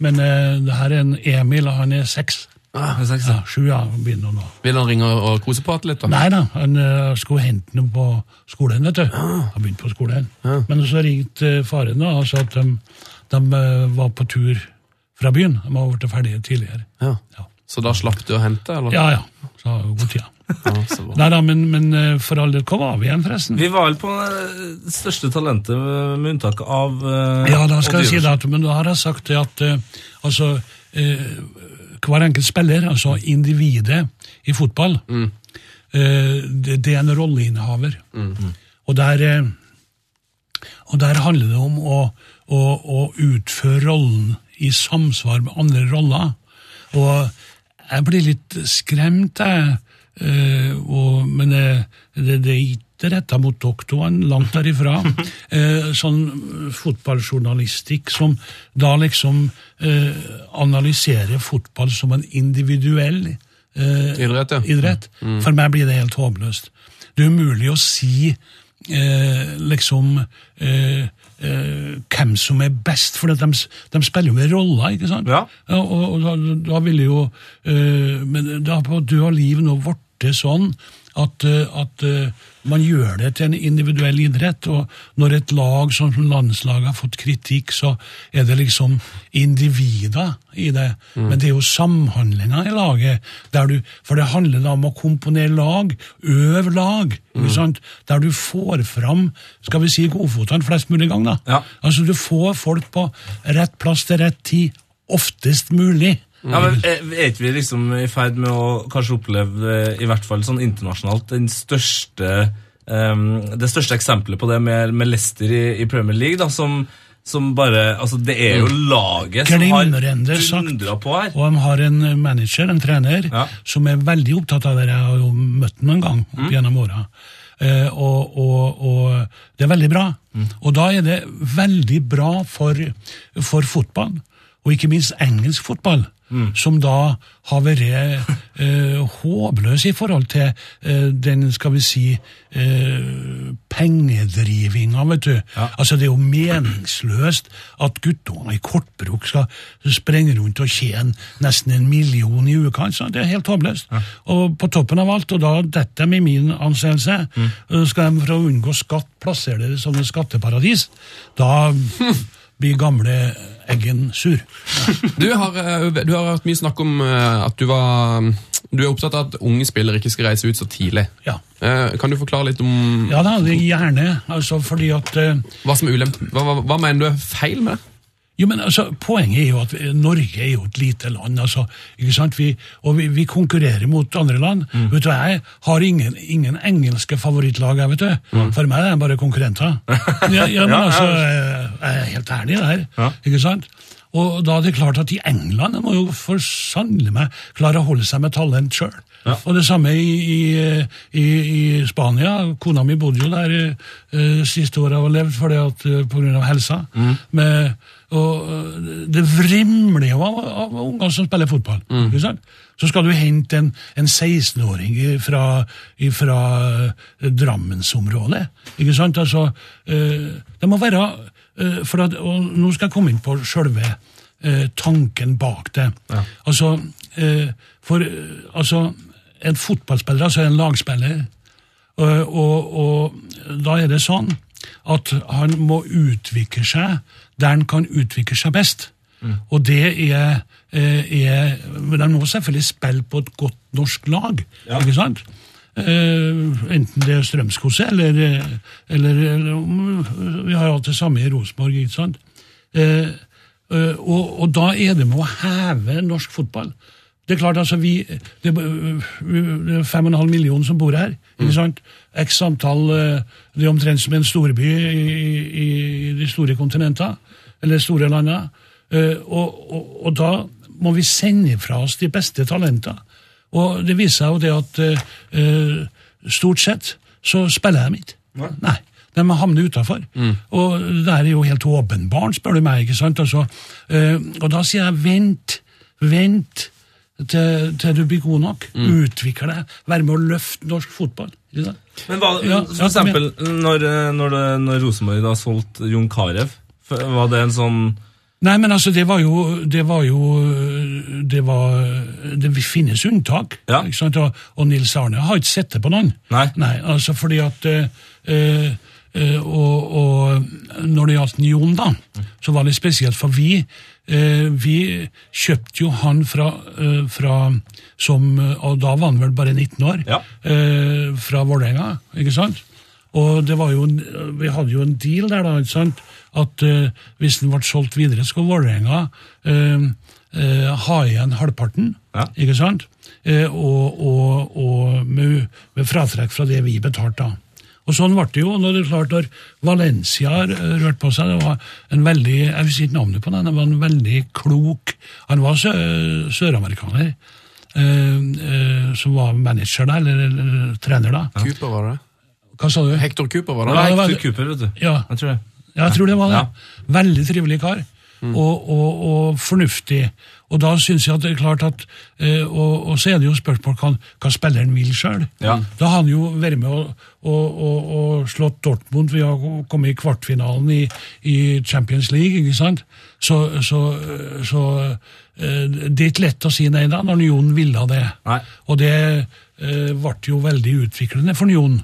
Men eh, det her er en Emil, og han er seks. Ah, han er seks, Ja, ja. sju, ja, begynner nå. Vil han ringe og kose på litt, da? Nei da, han eh, skulle hente noe på skolen, vet du. Han begynte på skolen. Men så ringte eh, faren da, og sa at de, de eh, var på tur fra byen. De var blitt ferdige tidligere. Ja. Så da slapp du å hente, eller? ja. ja. Så har jo god tid. Ja. Nei da, men, men eh, for all del, hva var vi igjen, forresten? Vi var vel på eh, det største talentet, eh, med unntak av uh, Ja, da skal jeg si det, men da har jeg sagt det at uh, altså, uh, hver enkelt spiller, altså individet i fotball, eh, det, det er en rolleinnehaver. Og, der, eh, og der handler det om å, å, å utføre rollen i samsvar med andre roller. Og jeg blir litt skremt, jeg. eh, og, men eh, det, det er ikke retta mot doktoren, langt derifra. Eh, sånn fotballjournalistikk som da liksom eh, analyserer fotball som en individuell eh, Idrett, idrett. For meg blir det helt håpløst. Det er umulig å si eh, liksom eh, eh, hvem som er best, for de, de spiller jo med roller, ikke sant? Ja. og, og da, da ville jo eh, Men det har på død og liv nå blitt sånn at, eh, at eh, man gjør det til en individuell idrett, og når et lag som landslaget har fått kritikk, så er det liksom individer i det. Men det er jo samhandlinga i laget, der du, for det handler da om å komponere lag, øve lag, sant? der du får fram skal vi si, godfotene flest mulig gang. da. Ja. Altså Du får folk på rett plass til rett tid, oftest mulig. Ja, men Er er ikke vi liksom i ferd med å kanskje oppleve, eh, i hvert fall sånn internasjonalt, den største um, det største eksempelet på det med, med Leicester i, i Premier League, da, som, som bare Altså, det er jo laget som har dundra på her. Og de har en manager, en trener, Ja. som er veldig opptatt av det. Jeg har jo møtt ham en gang opp gjennom åra. Eh, og, og, og det er veldig bra. Og da er det veldig bra for, for fotball, og ikke minst engelsk fotball. Som da har vært eh, håpløs i forhold til eh, den, skal vi si, eh, pengedrivinga, vet du. Altså, det er jo meningsløst at guttunger i kortbruk skal sprenge rundt og tjene nesten en million i uka. Altså. Det er helt håpløst. Og på toppen av alt, og da detter de i min anseelse, mm. skal de for å unngå skatt plassere det som et skatteparadis. Da blir gamle Eggen sur. Du har, eh, du har hørt mye snakk om eh, at du var Du er opptatt av at unge spillere ikke skal reise ut så tidlig. Ja. Eh, Kan du forklare litt om Ja da, er gjerne. Altså fordi at eh, hva som er ulempen? Hva, hva, hva mener du er feil med det? Jo, men altså, Poenget er jo at Norge er jo et lite land. altså, ikke sant? Vi, og vi, vi konkurrerer mot andre land. vet du, Jeg har ingen, ingen engelske favorittlag. jeg, vet du. For meg er de bare konkurrenter. Ja, ja men altså, jeg er helt ærlig der. ikke sant? Og da er det klart at i England må jo for sannelig meg klare å holde seg med talent sjøl. Og det samme i, i, i, Spania. Kona mi bodde jo der uh, siste året og har levd fordi at, eh, på grunn av helsa. Med, og eh, det vrimler jo av, av unger som spiller fotball. Sant? Så skal du hente en, en 16-åring fra, fra Drammensområdet. Ikke sant? Altså, eh, det må være eh, for at, og Nå skal jeg komme inn på sjølve eh, tanken bak det. Altså, eh, for eh, altså, en fotballspiller altså en lagspiller, og, og, og da er det sånn at han må utvikle seg der den kan utvikle seg best. Og det er, eh, er Men de må selvfølgelig spille på et godt norsk lag, ikke sant? Uh, enten det er Strømskose eller, eller, eller om- Vi har jo hatt det samme i Rosenborg, ikke sant? Eh, eh, og, og da er det med å heve norsk fotball. Det er klart, altså, vi, det, er fem og en halv million som bor her. ikke sant? X antall eh, Det er omtrent som en storby i, i, de store kontinentene, eller store landene. Og, og, og da må vi sende fra oss de beste talentene. Og det viser seg jo det at stort sett så spiller de ikke. Nei. De havner utafor. Og det er jo helt åpenbart, spør du meg. ikke sant? Altså, og da sier jeg vent, vent til, til du blir god nok. Utvikle deg. Være med å løfte norsk fotball. Men hva, Ja, for eksempel, når, når, det- når Rosenborg da solgte Jon Carew, var det en sånn Nei, men altså, det var jo Det var jo Det var Det finnes unntak. Ja. Og, og Nils Arne har ikke sett det på noen. Nei. altså fordi at øh, eh, eh, og, og når det gjaldt Jon, da, så var det spesielt, for vi eh, vi kjøpte jo han fra, eh, fra som, Og da var han vel bare 19 år. Ja. eh, fra Vålerenga, ikke sant? Og det var jo, vi hadde jo en deal der, da, ikke sant? at eh, hvis den ble solgt videre, skulle Vålerenga eh, eh, ha igjen halvparten, Ja. ikke sant? Eh, og og, og med, med fratrekk fra det vi betalte. da. Og sånn ble det jo. når det er klart når Valencia rørte på seg. Det var en veldig jeg vil si ikke navnet på den, det var en veldig klok Han var sø, søramerikaner. Eh, eh, som var manager da, eller, eller trener da. Cooper, var det? Hva sa du? Hector Cooper, var det Ja, det? var Hector Cooper, vet du. Ja, Jeg tror det. ja, jeg tror det var det. Ja. Veldig trivelig kar. Og, og, og fornuftig. Og da syns jeg at det er klart at eh, og, og så er det jo spørsmål hva, hva spilleren vil sjøl. Ja. Da har han jo vært med og, og, og, og slått Dortmund ved å komme i kvartfinalen i, i Champions League, ikke sant? Så, så, så eh, det er ikke lett å si nei da, når Jon ville det. Nei. Og det eh, ble jo veldig utviklende for Jon.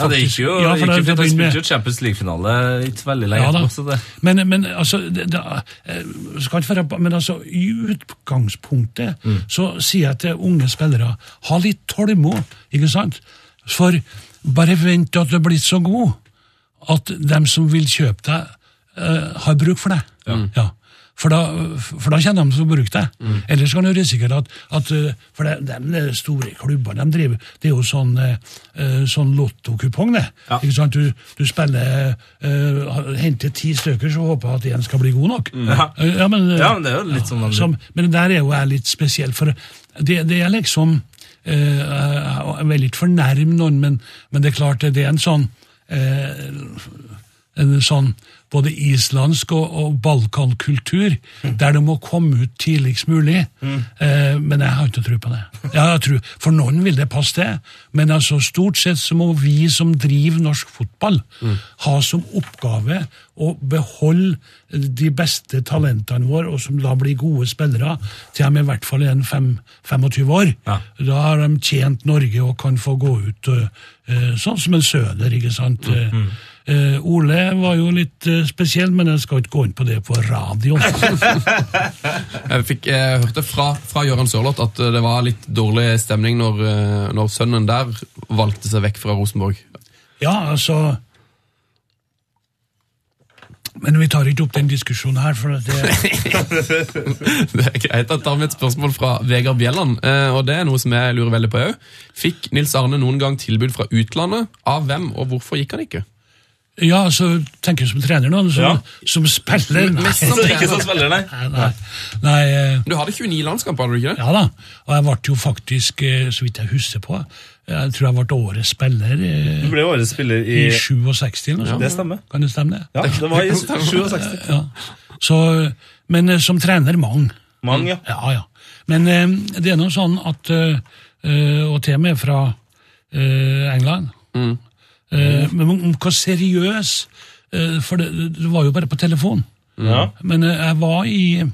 Ja, det gikk jo Ja, for ikke det- for spilte jo Champions League-finale ikke veldig lenge ja, etterpå. det- Men, men altså, det, det, skal ikke være, men altså, i utgangspunktet så sier jeg til unge spillere, ha litt tålmod, ikke sant? For bare vent til at du er blitt så god, at dem som vil kjøpe deg, uh, har bruk for deg. Ja. For da, for da kjenner de som bruker det. Mm. Ellers kan du risikere at, at eh, For det, de store klubbene de driver, det er jo sånn, eh, eh, sånn lottokupong, det. Ja. Ikke sant? Du, du spiller uh, Henter ti stykker, så håper jeg at én skal bli god nok. Ja. Eh, ja, men, Ja, men det er jo litt sånn som, Men der er jo jeg litt spesiell, for det, det er liksom uh, Jeg vil ikke fornærme noen, men, men det er klart det er en sånn eh, en sånn både islandsk og, og balkankultur, der det må komme ut tidligst mulig. Eh, men jeg har ikke tro på det. Tro, for noen vil det passe det, men altså stort sett så må vi som driver norsk fotball, ha som oppgave å beholde de beste talentene våre, og som da blir gode spillere, til de i hvert fall er 25 år. Ja. Da har de tjent Norge og kan få gå ut uh, sånn som en Søder, ikke sant? Eh, eh, Ole var jo litt uh, spesiell, men jeg skal ikke gå inn på det på radio. Jeg, fikk, jeg hørte fra, fra Gøran Sørloth at eh, det var litt dårlig stemning når, eh, når sønnen der valgte seg vekk fra Rosenborg. ja, altså Men vi tar ikke opp den diskusjonen her, for det Det er greit. Jeg tar med et spørsmål fra Vegard Bjelland, eh, og det er noe som jeg lurer veldig på òg. Fikk Nils Arne noen gang tilbud fra utlandet? Av hvem, og hvorfor gikk han ikke? Ja, altså, tenker jeg som trener nå, som, Ja. som spiller. Nei, Mest som ikke som spiller, nei. nei, nei, eh, Du hadde 29 landskamper, hadde du ikke det? ja da. Og jeg ble jo faktisk, eh, så vidt jeg husker på, jeg tror jeg ble årets spiller eh, Du ble årets spiller i i 67 eller noe sånt. Det stemmer. Kan det stemme det? Ja, det var i 67. Ja. Så, men som trener, mange. Mange, ja. Ja, ja. Men det er noe sånn at Og til og med fra England. England. Eh, men hvor seriøs eh, For det, det var jo bare på telefon. Ja. Men eh, jeg var i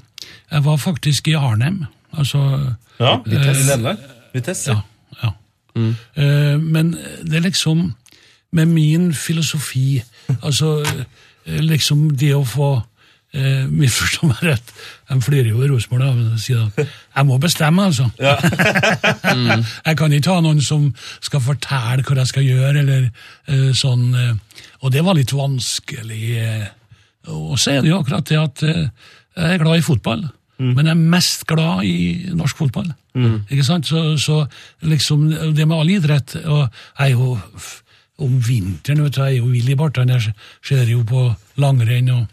Jeg var faktisk i Arnhem. Altså ja. I Nederland. Vitesse. Ja. ja. Mm. men det er liksom Med min filosofi Altså liksom det å få eh, Misforstå meg rett. De flirer jo i Rosenborg de sier at jeg må bestemme, altså. jeg kan ikke ha noen som skal fortelle hva jeg skal gjøre, eller eh, sånn. eh, og det var litt vanskelig. Eh, og så er det jo akkurat det at eh, jeg er glad i fotball, men jeg er mest glad i norsk fotball. Ikke sant? Så, så liksom, det med all idrett og Jeg er jo om vinteren, vet du, jeg er jo vill i bartene. Jeg ser jo på langrenn og,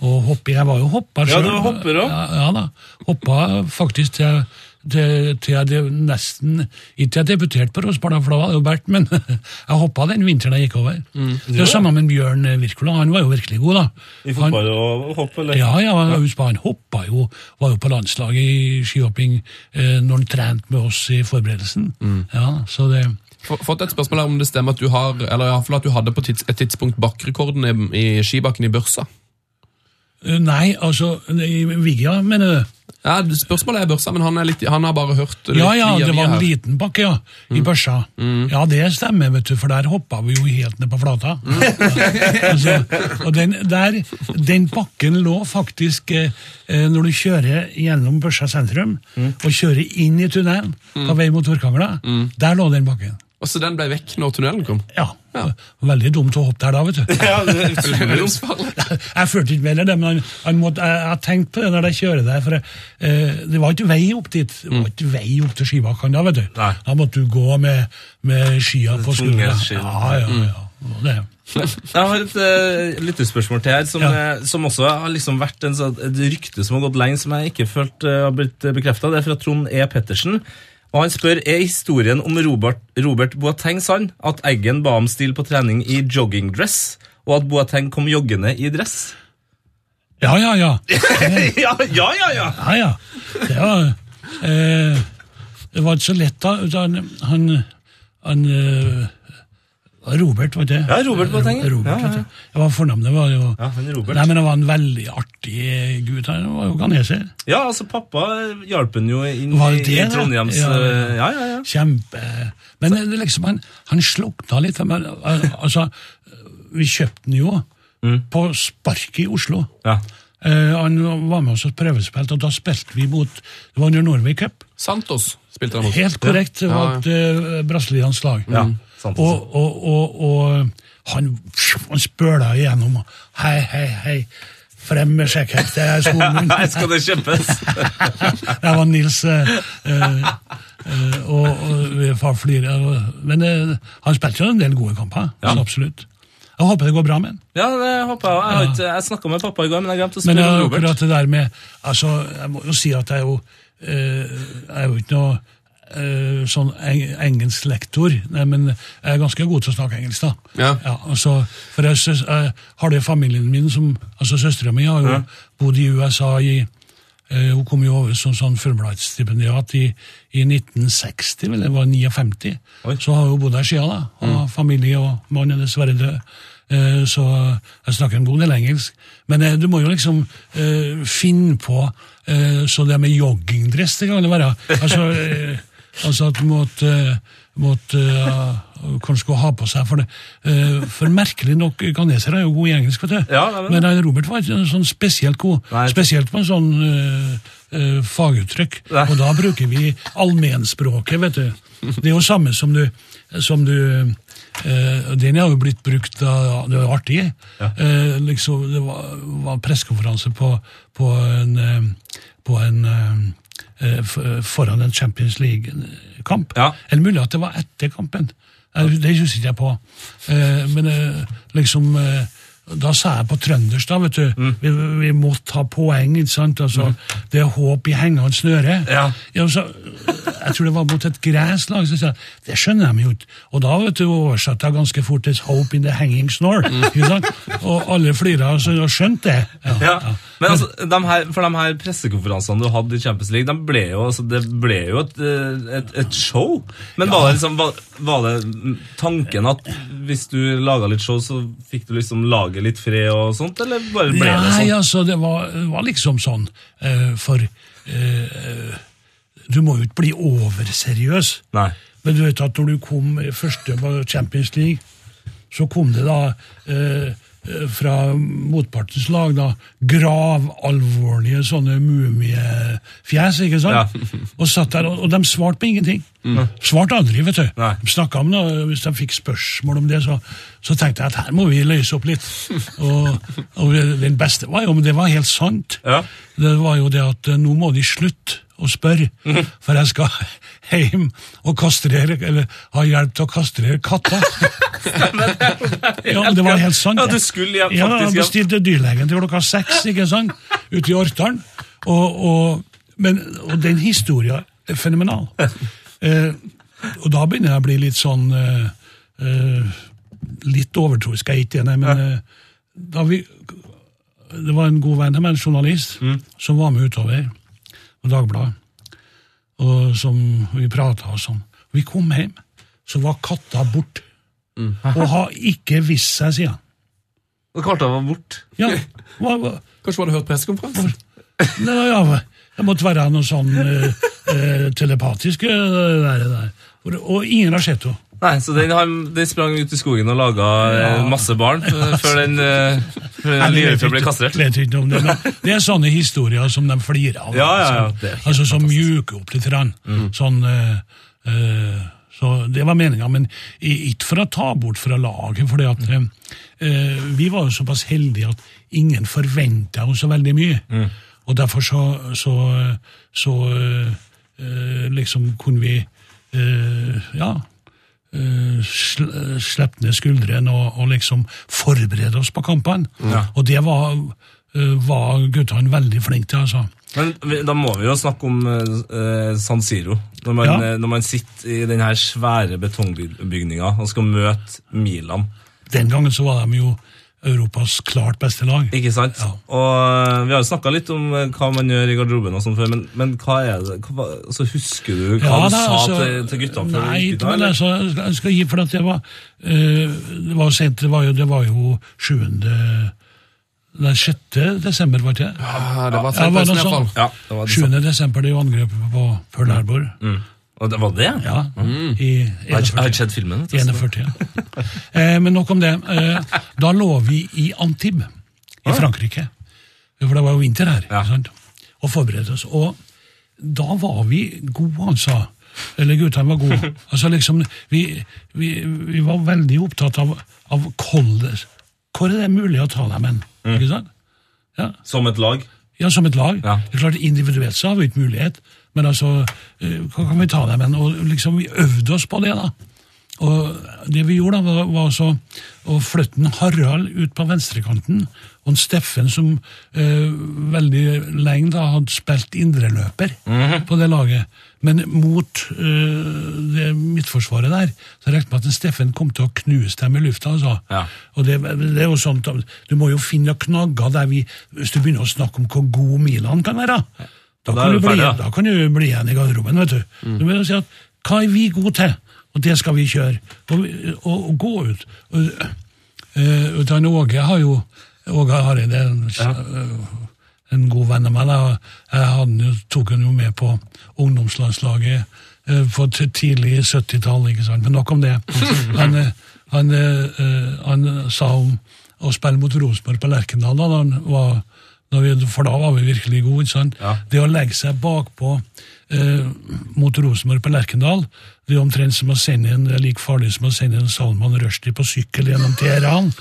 og hopper. Jeg var jo hopper Ja, du hopper også. Ja, ja da. Hoppa faktisk til, til, til jeg nesten Ikke til jeg debuterte på Rosparna, for da var det jo Bert, men jeg hoppa den vinteren jeg gikk over. Det er samme med Bjørn Wirkola. Han var jo virkelig god, da. I fotball og hopp, eller? Ja, ja, husker han hoppa jo, var jo på landslaget i skihopping eh, når han trente med oss i forberedelsen. Ja, så det... Fått et spørsmål her om det stemmer at du har, eller i hvert fall at du hadde på tids, et tidspunkt bakkerekorden i, i skibakken i Børsa. Eh, Nei, altså, i Vigia, mener du? Ja, Spørsmålet er Børsa, men han, er litt, han har bare hørt Ja, ja, det var en her. liten bakke, ja, i børsa. Ja, det stemmer, vet du, for der hoppa vi jo helt ned på flata. altså, og den, der, den bakken lå faktisk, eh, eh, når du kjører gjennom Børsa sentrum, og kjører inn i tunnelen på vei mot Torkangla, der lå den bakken. Og så den ble vekk når tunnelen kom. Ja, veldig dumt å hoppe der da, vet du. Ja, det er. Jeg følte ikke mer det, men jeg, jeg har tenkt på det når jeg kjører der, for eh, det var ikke vei opp dit. Det var ikke vei opp til skibakken da, vet du. Nei. Da måtte du gå med, med skia på skuldra. Ja, ja, ja. Mm. Det. Jeg har et uh, lyttespørsmål til her, som, Ja. eh, som også har liksom vært en, sånn- et rykte som har gått lenge, som jeg ikke følt eh, har blitt bekrefta. Det er fra Trond E. Pettersen. Og Han spør er historien om Robert, Robert Boateng sann at Eggen ba ham stille på trening i joggingdress, og at Boateng kom joggende i dress? Ja, ja, ja. ja, ja, ja! ja. ja, ja. Det var, eh, det var ikke så lett da. Han, han, han eh, Robert, var det? Ja, Robert Boateng. Robert, Ja, ja. Det var fornavnet. var jo... Ja, men er Robert. Nei, men Han var en veldig artig gutt. Han var jo ganeser. Ja, altså Pappa hjalp han jo inn det i Trondheims Ja, ja. eh, Ja, ja, ja. Kjempe... Men det liksom, han, han slukna litt. Men, altså, vi kjøpte den jo på Spark i Oslo. ja. Uh, han var med oss og prøvespilte, og da spilte vi mot Det var under Norway Cup. Santos spilte han mot. Helt korrekt. Det var Ja, et uh, brasiliansk lag. Ja, sant og, og, og, og han, han spøla igjennom. Hei, hei, hei. Frem med sjekkheftet, det er skolen min. Nei, skal det kjempes! Det var Nils eh, eh, og, og flirer. Men eh, han spilte jo en del gode kamper. Ja. Absolutt. Jeg håper det går bra med han. Ja, det håper jeg. Jeg, har jeg snakka med pappa i går, men jeg glemte å spørre om Robert. akkurat det der med altså, Jeg må jo si at jeg er jo, eh, jeg er jo ikke noe eh, sånn eng engelsklektor, Nei, men jeg er ganske god til å snakke engelsk. da. Ja. altså, for jeg, søs- jeg har det i familien min, som, altså Søstera mi har jo Ja. bodd i USA i eh, Hun kom jo over som sånn Fulbright-stipendiat i, i 1960, vel, det var 59. Oi. Så har hun bodd der siden, da. Og familie og mann er dessverre død. Eh, Så jeg snakker en god del engelsk. Men eh, du må jo liksom eh, finne på eh, Så det med joggingdress, det kan det være. Altså, altså at måtte, måtte eh, kanskje skulle og ha på seg for det. Eh, For merkelig nok, ganesere er jo gode i engelsk, vet du. Ja, det det. Men eh, Robert var ikke sånn spesielt god. Nei. Spesielt på en sånn uh, uh, faguttrykk. Nei. Og da bruker vi allmennspråket, vet du. Det er jo samme som du, som du uh, Den har jo blitt brukt da, Det var artig. Eh, liksom, det var, var pressekonferanse på, på en, eh, på en eh, eh, foran en Champions League-kamp. Ja. Eller mulig at det var etter kampen. Det husker ikke jeg på. Eh, men eh, liksom eh, Da sa jeg på trøndersk, da, vet du. Mm. Vi, vi måtte ha poeng, ikke sant. Altså, Det er håp i hengende snøre. Ja. så, jeg tror det var mot et gresslag. Så sa jeg, det skjønner de jo ikke. Og da vet du, oversatte jeg ganske fort til 'hope in the hanging snore'. Ikke sant? Og alle flira og skjønte det. Ja, Ja. ja. Men altså, de her, for de her pressekonferansene du hadde i Champions League, de ble jo, altså, det ble jo et, eh, et, et show. Men var, det liksom, var, var det mm, tanken at hvis du laga litt show, så fikk du liksom lage litt fred og sånt, eller bare ble det sånn? Nei, altså, det var, var liksom sånn uh, For uh, du må jo ikke bli overseriøs. Nei. Men du vet at når du kom første Champions League, så kom det da eh, fra motpartens lag da gravalvorlige sånne mumiefjes, ikke sant? Ja. og satt der, og, og de svarte på ingenting. Svarte aldri, vet du. Nei. De snakket om det, og Hvis de fikk spørsmål om det, så, så tenkte jeg at her må vi løse opp litt. Og, og den beste var jo, men det var helt sant, Ja. det var jo det at eh, nå må de slutte å spørre, for jeg skal hjem og kastrere, eller ha hjelp til å kastrere katta. ja, men det var helt sant. Ja, det. du skulle Ja, faktisk jeg hjem. bestilte dyrlegen til klokka seks, ikke sant? Ute i Orkdalen. Og, og, men, og den historien er fenomenal. Eh, og da begynner jeg å bli litt sånn eh, eh, Litt overtroisk, jeg er ikke nei, men eh, da vi Det var en god venn av meg, en journalist, som var med utover på Dagbladet, og som vi prata og sånn. Vi kom hjem, så var katta borte. Og har ikke vist seg siden. Og katta var borte. Ja, hva, hva, Kanskje du hadde hørt pressekonferansen? Nei, ja, det måtte være noe sånn eh, eh, telepatisk der, der. Og, og ingen har sett henne. Nei, så den, den sprang ut i skogen og laga ja. masse barn eh, før den eh, før den ble kastrert. Vet ikke om det, men det er sånne historier som de flirer av. Ja, ja, altså. altså Som mjuker opp litt. Mm. Sånn, uh, uh, så Det var meninga, men ikke for å ta bort fra laget. for uh, vi var jo såpass heldige at ingen forventa oss så veldig mye. Og derfor så, så, så eh, eh, liksom kunne vi eh, ja, eh, slippe ned skuldrene og, og liksom forberede oss på kampene. Og det var, eh, var guttene veldig flinke til, altså. Men da må vi jo snakke om eh, San Siro. Når man, Ja. eh, når man sitter i denne svære betongbygninga og skal møte Milan. Den gangen så var de jo Europas klart beste lag. Ikke sant? Ja. Og Vi har jo snakka litt om eh, hva man gjør i garderoben, og sånn før, men, men hva er det? Hva, altså, husker du hva Ja, du sa altså, til, til guttene før Nei, du gikk ut? Nei, men altså, jeg skal, gi for at det var eh, Det var sent, det var jo, det var jo 7. Den 6. desember, var det ikke? Ja, det var Ja, var det sånn? Ja, det var det 7. desember, det er jo angrepet på Pearl Harbor. Mm. Og det var det? Ja, i Jeg har ikke- jeg har ikke sett filmen. I du, 41, ja. eh, men nok om det. Eh, da lå vi i Antibes i Frankrike. For det var jo vinter her. Ja. sant? Og forberedte oss. Og da var vi gode, altså. Eller guttene var gode. Altså liksom, vi, vi, vi var veldig opptatt av, av kolder. Hvor er det mulig å ta dem hen? Ikke sant? Ja. Som et lag? Ja, som et lag. Ja. Det er klart, Individuelt så har vi ikke mulighet, men altså, eh, hva kan vi ta det med? Og liksom, vi øvde oss på det, da. Og det vi gjorde, da, var, var altså å flytte en Harald ut på venstrekanten, og en Steffen som eh, veldig lenge da hadde spilt indreløper på det laget. Men mot eh, det midtforsvaret der, så regnet med at en Steffen kom til å knuse dem i lufta. altså. Ja. Og det, det er jo sånt, Du må jo finne knagger der vi Hvis du begynner å snakke om hvor god Milan kan være, da, da er kan, du du bli, ferdig, da. kan du bli igjen i garderoben. vet du. Du må si at Hva er vi gode til? Og det skal vi kjøre. Og, og, og gå ut. Og, uh, utan Åge har jo Åge Hareide, en, øh, en god venn av meg. Jeg hadde, tok han jo med på ungdomslandslaget uh, på tidlig 70-tall, ikke sant. Men nok om det. Han, eh, han, eh, eh, han sa om å spille mot Rosenborg på Lerkendal, da, han var, for da var vi virkelig gode. sant? Ja. Det å legge seg bakpå eh, mot Rosenborg på Lerkendal, det er omtrent som å sende en, det er like farlig som å sende en Salman Rushdie på sykkel gjennom Teheran.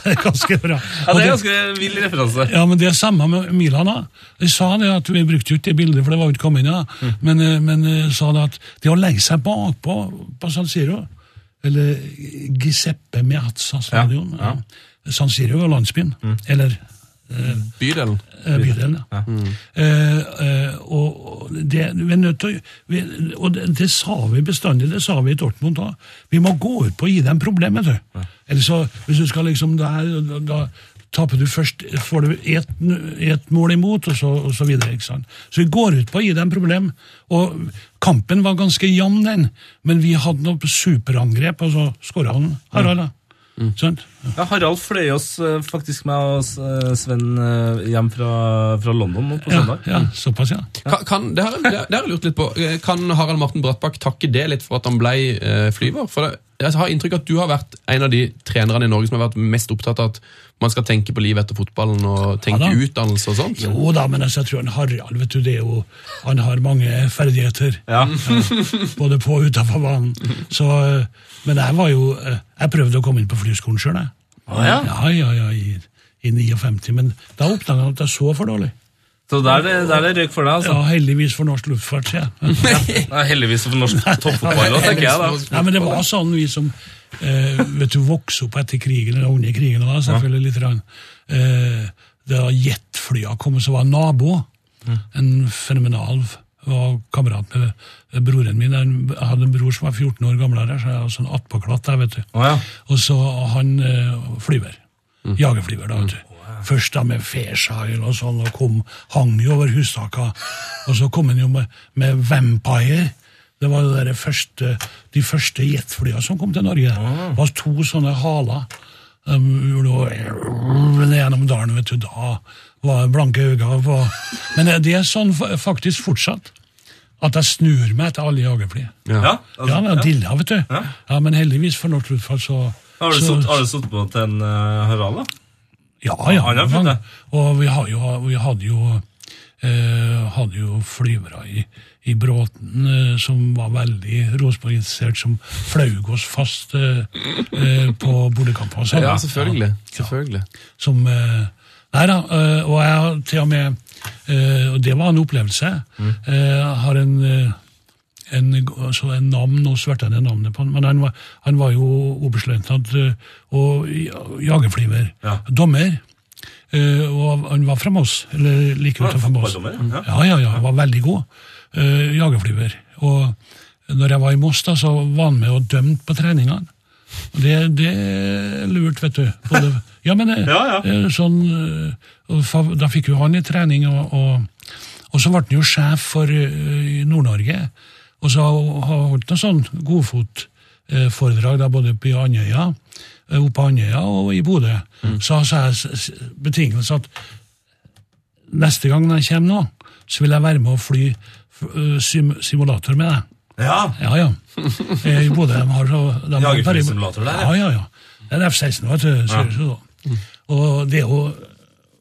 Det er ganske bra. Ja, Det er ganske vill referanse. ja, men det er samme med Milan. da. Jeg sa det at Vi brukte jo ikke det bildet, for det var jo ikke kommet inn. da. Mm. Men, eh, men eh, sa det at det å legge seg bakpå på San Siro, eller Giuseppe Meazza stadion Ja, Mm. ja. San Siro var landsbyen. Eller Bydelen. eh, bydelen, ja. Eh, eh, og det, vi er nødt til vi, og det, det sa vi bestandig, det sa vi i Dortmund da. Vi må gå ut på å gi dem problemet, vet du. Eller så, hvis du skal liksom der, da, da taper du først, får du ett et mål imot, og så, og så videre. ikke sant? Så vi går ut på å gi dem problem. Og kampen var ganske jevn, den, men vi hadde noe superangrep, og så skåra han Harald. da. Sant? Ja, Harald fløy oss eh, faktisk med oss, eh, Sven eh, hjem fra, fra London nå på søndag. ja, såpass, ja. Kan, kan, det, har, det, det har jeg lurt litt på. Kan Harald Marten Brattbakk takke det litt for at han ble flyver? For det, jeg har inntrykk av at du har vært en av de trenerne i Norge som har vært mest opptatt av at man skal tenke på livet etter fotballen og tenke Ja utdannelse og sånt. Jo da, men altså, jeg tror han Harald vet du, det er jo, han har mange ferdigheter. Ja. Både på og utenfor banen. Så, men jeg var jo Jeg prøvde å komme inn på flyskolen sjøl, jeg. Ja. Ja, ja, ja, i, i 59. Men da oppdaga jeg at jeg så for dårlig. Så der der det røyk for deg, altså. Ja, Heldigvis for norsk luftfart, sier jeg. Ja. Heldigvis for norsk toppfotball, òg, tenker jeg. da. Nei, men det var sånn vi som eh, vet du, vokste opp etter krigen, eller under krigen, da, selvfølgelig litt. Rann. Eh, da jetflya kom, så var nabo en fenomenal var kamerat med broren min. Jeg hadde en bror som var 14 år gamlere, så jeg var sånn attpåklatt der, vet du. Oh, ja. Og så han flyver. flyver. Jagerflyver, da, vet du. Først da med Fairchild og sånn, og kom, hang jo over hustaka. Og så kom han jo med, med Vampire. Det var dere første, de første jetflyene som kom til Norge. Det var to sånne haler. Um, gjennom dalen, vet du. Da var blanke øyne. på- Men det er sånn faktisk fortsatt. At jeg snur meg etter alle jagerfly. Ja, altså, Ja, men ja. dilla, vet du. Ja. men heldigvis for norsk luftfart, så Har du så- sittet- på til en uh, Harald, da? Ja, ja. Han har det. Og vi, har jo, vi hadde jo eh, hadde jo flyvere i, i Bråten eh, som var veldig Rosenborg-interessert, som flaug oss fast eh, eh, på boligkamper. Ja, selvfølgelig. Ja, selvfølgelig. selvfølgelig. Som, eh, nei da, eh, og jeg har til og med eh, Og det var en opplevelse. Mm. Jeg har en eh, en, altså en navn, nå svarte jeg ned navnet på han, men han var, han var jo oberstløytnant eh, og jagerflyver. Ja. Dommer. eh, og han var fra Moss, eller like utenfor Moss. ja. Ja, ja, han var veldig god. eh, jagerflyver. Og når jeg var i Moss, da, så var han med og dømte på treningene. Det, det er lurt, vet du. Både, ja, men eh, Ja, ja. eh, sånn eh, Da fikk jo han i trening, og, og, og så ble han jo sjef for eh, Nord-Norge. Og så har han holdt noe sånn godfotforedrag da, både på Andøya, eh, oppe på Andøya og i Bodø. Så sa jeg s- s- betingelse at neste gang jeg kommer nå, så vil jeg være med å fly eh, simulator med deg. Ja. Ja, ja. I Bodø de har så de Jagerflysimulator der, ja. Ja, ja, ja. Det er en F-16, vet du. ser det. Og det er jo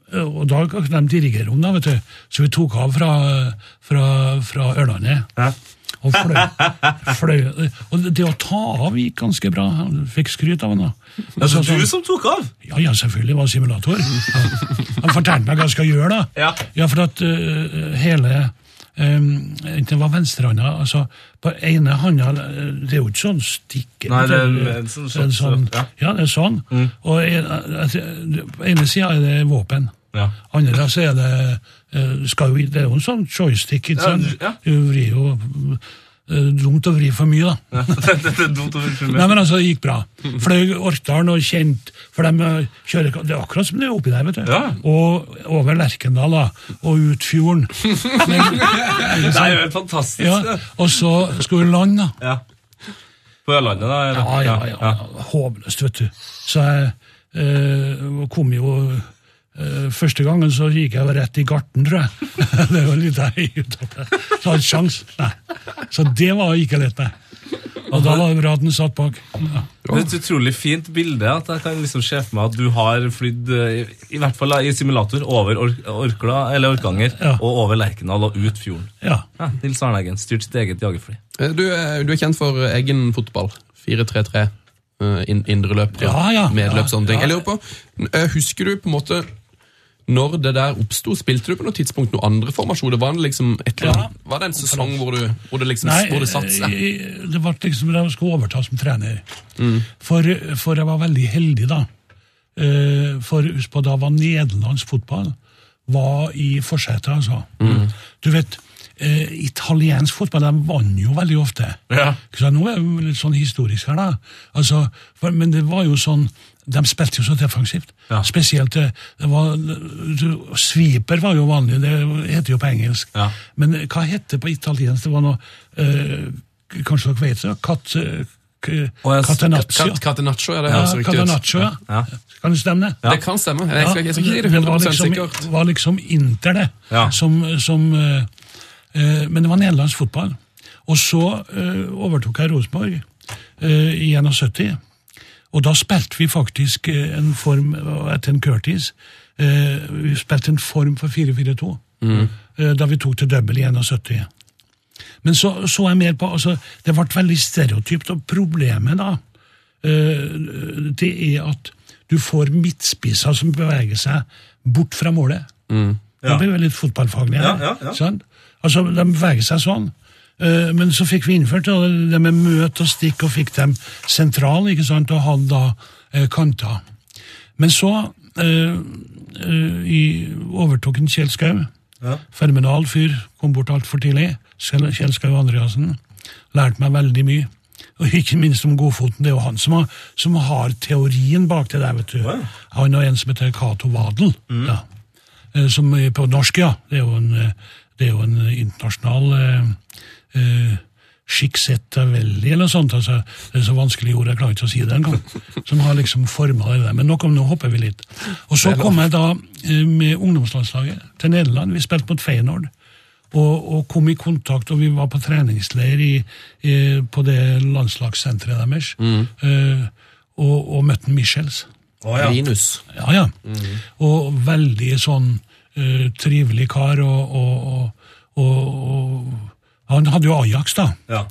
og da kan de dirigere om, da, vet du. Så vi tok av fra, fra, fra Ørlandet. Ja. Og fløy, fløy. Og det å ta av gikk ganske bra. Han fikk skryt av han da. Altså, Så- du som tok av? ja, ja, selvfølgelig var det simulator. Ja. Han fortalte meg hva jeg skal gjøre, da. Ja. for at uh, hele um, Det var venstrehånda. Altså, på ene hånda Det er jo ikke sånn stikker Nei, det er en sånn- er sånn, ja. ja. det er sånn. Og en, altså, på ene sida er det våpen. Ja. Andre så er det øh, skal jo, Det er jo en sånn joystick. ikke sant? ja. Du vrir jo Dumt å vri for mye, da. Det er dumt å være Nei, men altså, det gikk bra. Fløy Orkdalen og kjent For de eh, kjører Det er akkurat som det er oppi der, vet du. Ja. Og over Lerkendal, da. Og ut fjorden. Men, Det er jo helt fantastisk. ja, og så skulle vi lande, da. Ja. På Ørlandet, da? Ja, ja, ja. Håpløst, vet du. Så jeg eh, kom jo eh, Første gangen så gikk jeg rett i garten, tror jeg. det var litt høy. Så hadde sjans. Nei. Så det var ikke lett, nei. Og da var det bra at den satt bak. Ja. Det er et utrolig fint bilde. at Jeg kan liksom se for meg at du har flydd, eh, i, hvert fall i simulator, over Or Orkla, eller Orkanger Ja. og over Lerkendal og ut fjorden. ja. Ja, Nils Arne Eggen styrt sitt eget jagerfly. Eh, Du, du er kjent for egen fotball. 4-3-3. indre in, indreløpere, Ja, ja, medløp, ja, sånne ting. ja. Jeg lurer på, eh, Husker du på en måte når det der oppsto? Spilte du på noe tidspunkt noen andre formasjoner? Var det liksom et eller annet, var det en sesong hvor, du, hvor det liksom Nei, hvor det satt seg? eh, det var liksom da jeg skulle overta som trener. Mm. For, for jeg var veldig heldig da. Eh, For husk på, da var nederlandsk fotball var i forsetet, altså. Mm. Du vet, eh, italiensk fotball, de vant jo veldig ofte. Ja. Så? Nå er det litt sånn historisk her, da. Altså, for, men det var jo sånn De spilte jo så defensivt. Ja. Spesielt det, det var, du, Sweeper var jo vanlig, det heter jo på engelsk. Ja. Men hva het det på italiensk? Det var noe eh, Kanskje dere vet det? Cat, eh, Catenaccio. Cat- Catenaccio, ja, det Ja, riktig ut. Ja. Ja. Kan det stemme? det? Det kan stemme. Jeg jeg, jeg jeg, jeg, det var liksom, sikkert. var liksom Inter, det. Ja. Som, som, eh, eh, men det var nederlandsk fotball. Og så eh, overtok jeg Rosenborg eh, i 71. Og da spilte vi faktisk eh, en form eh, etter en Curtis. Eh, vi spilte en form for 4-4-2. eh, Da vi tok til double i 71. Men så så jeg mer på altså, Det ble veldig stereotypt, og problemet da eh, det er at du får midtspisser som beveger seg bort fra målet. Da blir vi litt fotballfaglig her. Ja, ja, ja. Altså, De beveger seg sånn. Eh, Men så fikk vi innført det med møt og stikk, og fikk dem sentral, ikke sant, og hadde da eh, kanter. Men så eh, i, overtok en Kjell Skau. Fenomenal fyr. Kom bort altfor tidlig. Kjell Skau Andreassen. Lærte meg veldig mye. Og ikke minst om Godfoten. Det er jo han som har, som har teorien bak det der. vet du. Han og en som heter Cato Wadel. Mm. Eh, Som på norsk, ja. Det er jo en, det er jo en internasjonal eh, Skiksettavelli eller noe sånt. altså, Det er så vanskelig ord, jeg klarer ikke å si det engang. Som har liksom forma det der. Men nok om nå hopper vi litt. Og så kom jeg da eh, med ungdomslandslaget til Nederland. Vi spilte mot Feyenoord. Og, og kom i kontakt, og vi var på treningsleir i, i, på det landslagssenteret deres. eh, og, og møtte Michels. Å, ja. Linus. Ja, ja. Og veldig sånn uh, trivelig kar, og, og, og, og, og Han hadde jo Ajax, da. Ja.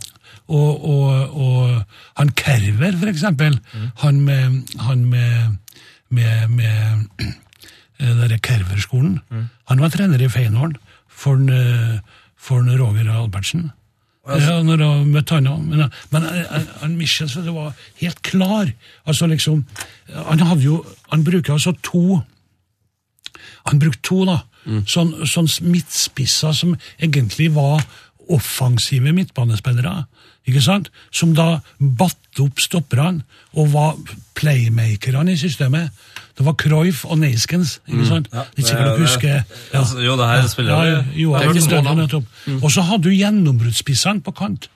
Og, og, og han Kerver, for eksempel. Han med, han med, med, med eh, denne Kerver-skolen. Han var trener i Feinhorn for, en, eh, for en Roger Albertsen. Ja, når jeg møtte han òg. Men, men eh, han Michels det var helt klar. Altså liksom, Han hadde jo, han bruker altså to Han brukte to, da. Sånn, sånn midtspisser som egentlig var offensive midtbanespillere. Ikke sant? Som da batte opp stopperne og var playmakerne i systemet. Det var Cruyff og Neiskens. ikke sant? Ja, Ikke sikkert det- dere husker Ja, altså, jo, det her spiller ja, jo- ja, jo, Det er Mm. ikke nettopp. Og så hadde du gjennombruddsspissene på kant.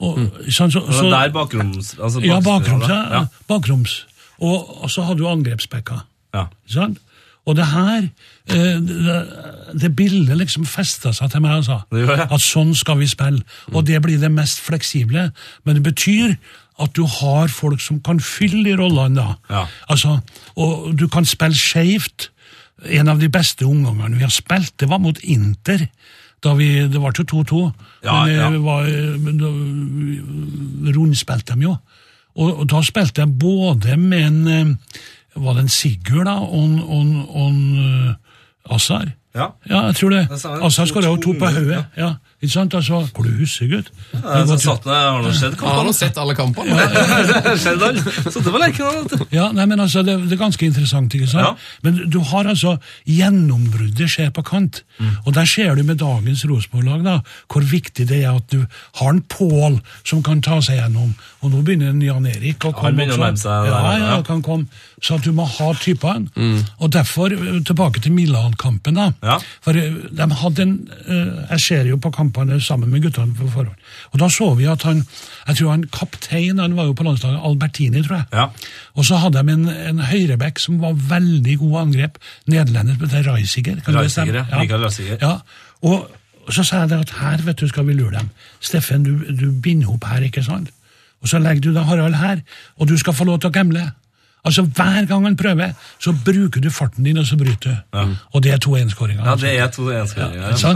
Og, sånn, så, så, der bakroms... Altså, ja, bakroms. Ja. Ja. bakroms. Og, og så hadde du angrepsbekka. Ja. Ikke sant? Og det her, eh, det, det bildet liksom festa seg til meg, altså. At sånn skal vi spille. Og det blir det mest fleksible. Men det betyr at du har folk som kan fylle de rollene, da. Ja. Altså, og du kan spille skeivt. En av de beste omgangene vi har spilt, det var mot Inter. Da vi, det var jo 2-2, Ja, men, ja. eh, var, da, rundspilte dem jo. Og, og da spilte jeg både med en eh, Var det en Sigurd, da, On, on, on uh, eh, Assar? Ja. Ja, jeg tror det. Det. Assar skåra jo to på hodet. Ja. Ja, ikke sant? Altså, hvor du husker, gutt? Ja, så satt jeg, har nå skjedd Han har nå sett alle kampene. Skjedd han. Så det var leken, da, vet du. Ja, nei, men altså, det, det er ganske interessant, ikke sant? Ja. Men du har altså gjennombruddet skjer på kant. Og der ser du med dagens Rosenborg-lag da, hvor viktig det er at du har en Pål som kan ta seg gjennom. Og nå begynner en Jan Erik å komme Ja, seg Ja, ja, ja. kan komme. Så at du må ha typene. Og derfor, eh, tilbake til Milan-kampen da. Ja. For eh, de hadde en, eh, jeg ser jo på kampene sammen med guttene på forhånd. Og da så vi at han, jeg tror han kaptein, han var jo på landslaget, Albertini, tror jeg. Ja. Og så hadde de en, en høyreback som var veldig god angrep. Nederlender som heter Reisiger. Reisiger, ja. Mikael Reisiger. Ja. Og så sa jeg at her vet du, skal vi lure dem. Steffen, du, du binder opp her, ikke sant? Og så legger du da Harald her, og du skal få lov til å gamble. Altså Hver gang han prøver, så bruker du farten din, og så bryter du. Og det er to enskåringer. Ja, det er to enskåringer. Ja?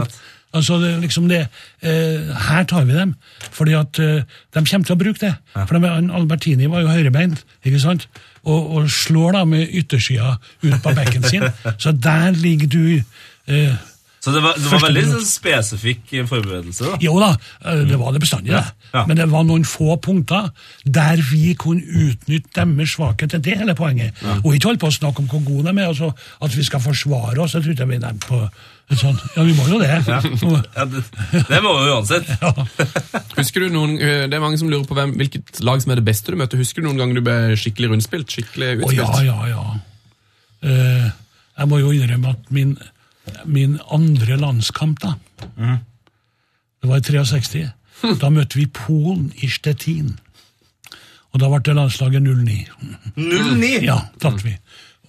Altså, det, liksom det, eh, Her tar vi dem, fordi at eh, de kommer til å bruke det. For de, Albertini var jo høyrebeint, ikke sant? Og, og slår da med yttersida ut på bekken sin. Så der ligger du eh, Så det var, det var veldig minutt. spesifikk forberedelse. da. Jo da, eh, det var det bestandig, Ja. Ja. Men det var noen få punkter der vi kunne utnytte deres svakhet. Det er hele poenget. Og ikke holde på å snakke om hvor gode de er, altså at vi skal forsvare oss. Jeg tror ikke vi er på et sånt. Ja, vi må jo det. Ja. Ja, det, det må vi uansett. Ja. Husker du noen, eh, Det er mange som lurer på hvem, hvilket lag som er det beste du møter. Husker du noen gang du ble skikkelig rundspilt? skikkelig utspilt? Å ja, ja, ja. Eh, jeg må jo innrømme at min, min andre landskamp, da Det var i 63. Da møtte vi Polen i Stettin. Og da ble det landslaget 09. 0-9! Ja, tapte vi.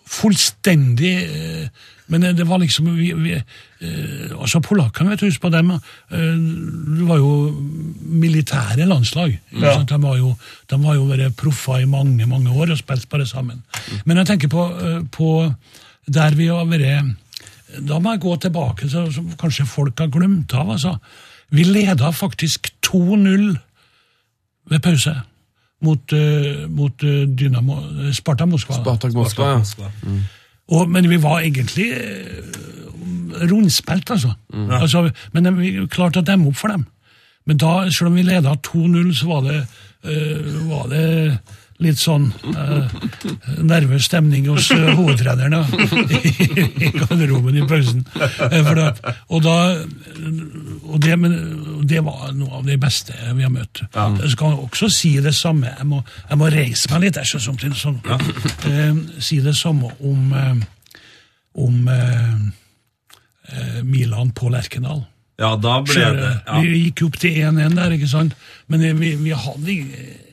Fullstendig eh, Men det var liksom vi, vi, eh, Også polakkene, vet du, husk på dem. eh, Det var jo militære landslag. Ja. sant? De var jo, de var jo vært proffer i mange mange år og spilt bare sammen. Men jeg tenker på, eh, på der vi har vært Da må jeg gå tilbake, så, som kanskje folk har glemt av. altså. Vi leda faktisk 2-0 ved pause mot, uh, mot eh, Dynamo, eh, Sparta Moskva. Spartak Moskva. ja. Og, men vi var egentlig eh, rundspilt, altså. altså. Men vi klarte å demme opp for dem. Men da, selv om vi leda 2-0, så var det, eh, var det litt sånn eh, nervøs stemning hos uh, hovedtreneren da, i, garderoben i pausen. Eh, da, og da og det, men, det var noe av det beste vi har møtt. Jeg skal også si det samme. Jeg må, jeg må reise meg litt. Jeg sånn, sånn. Eh, si det samme om, eh, om eh, eh, Milan på Lerkendal. Ja, da ble Ser, det ja. Vi gikk opp til 1-1 der, ikke sant? Men eh, vi, vi hadde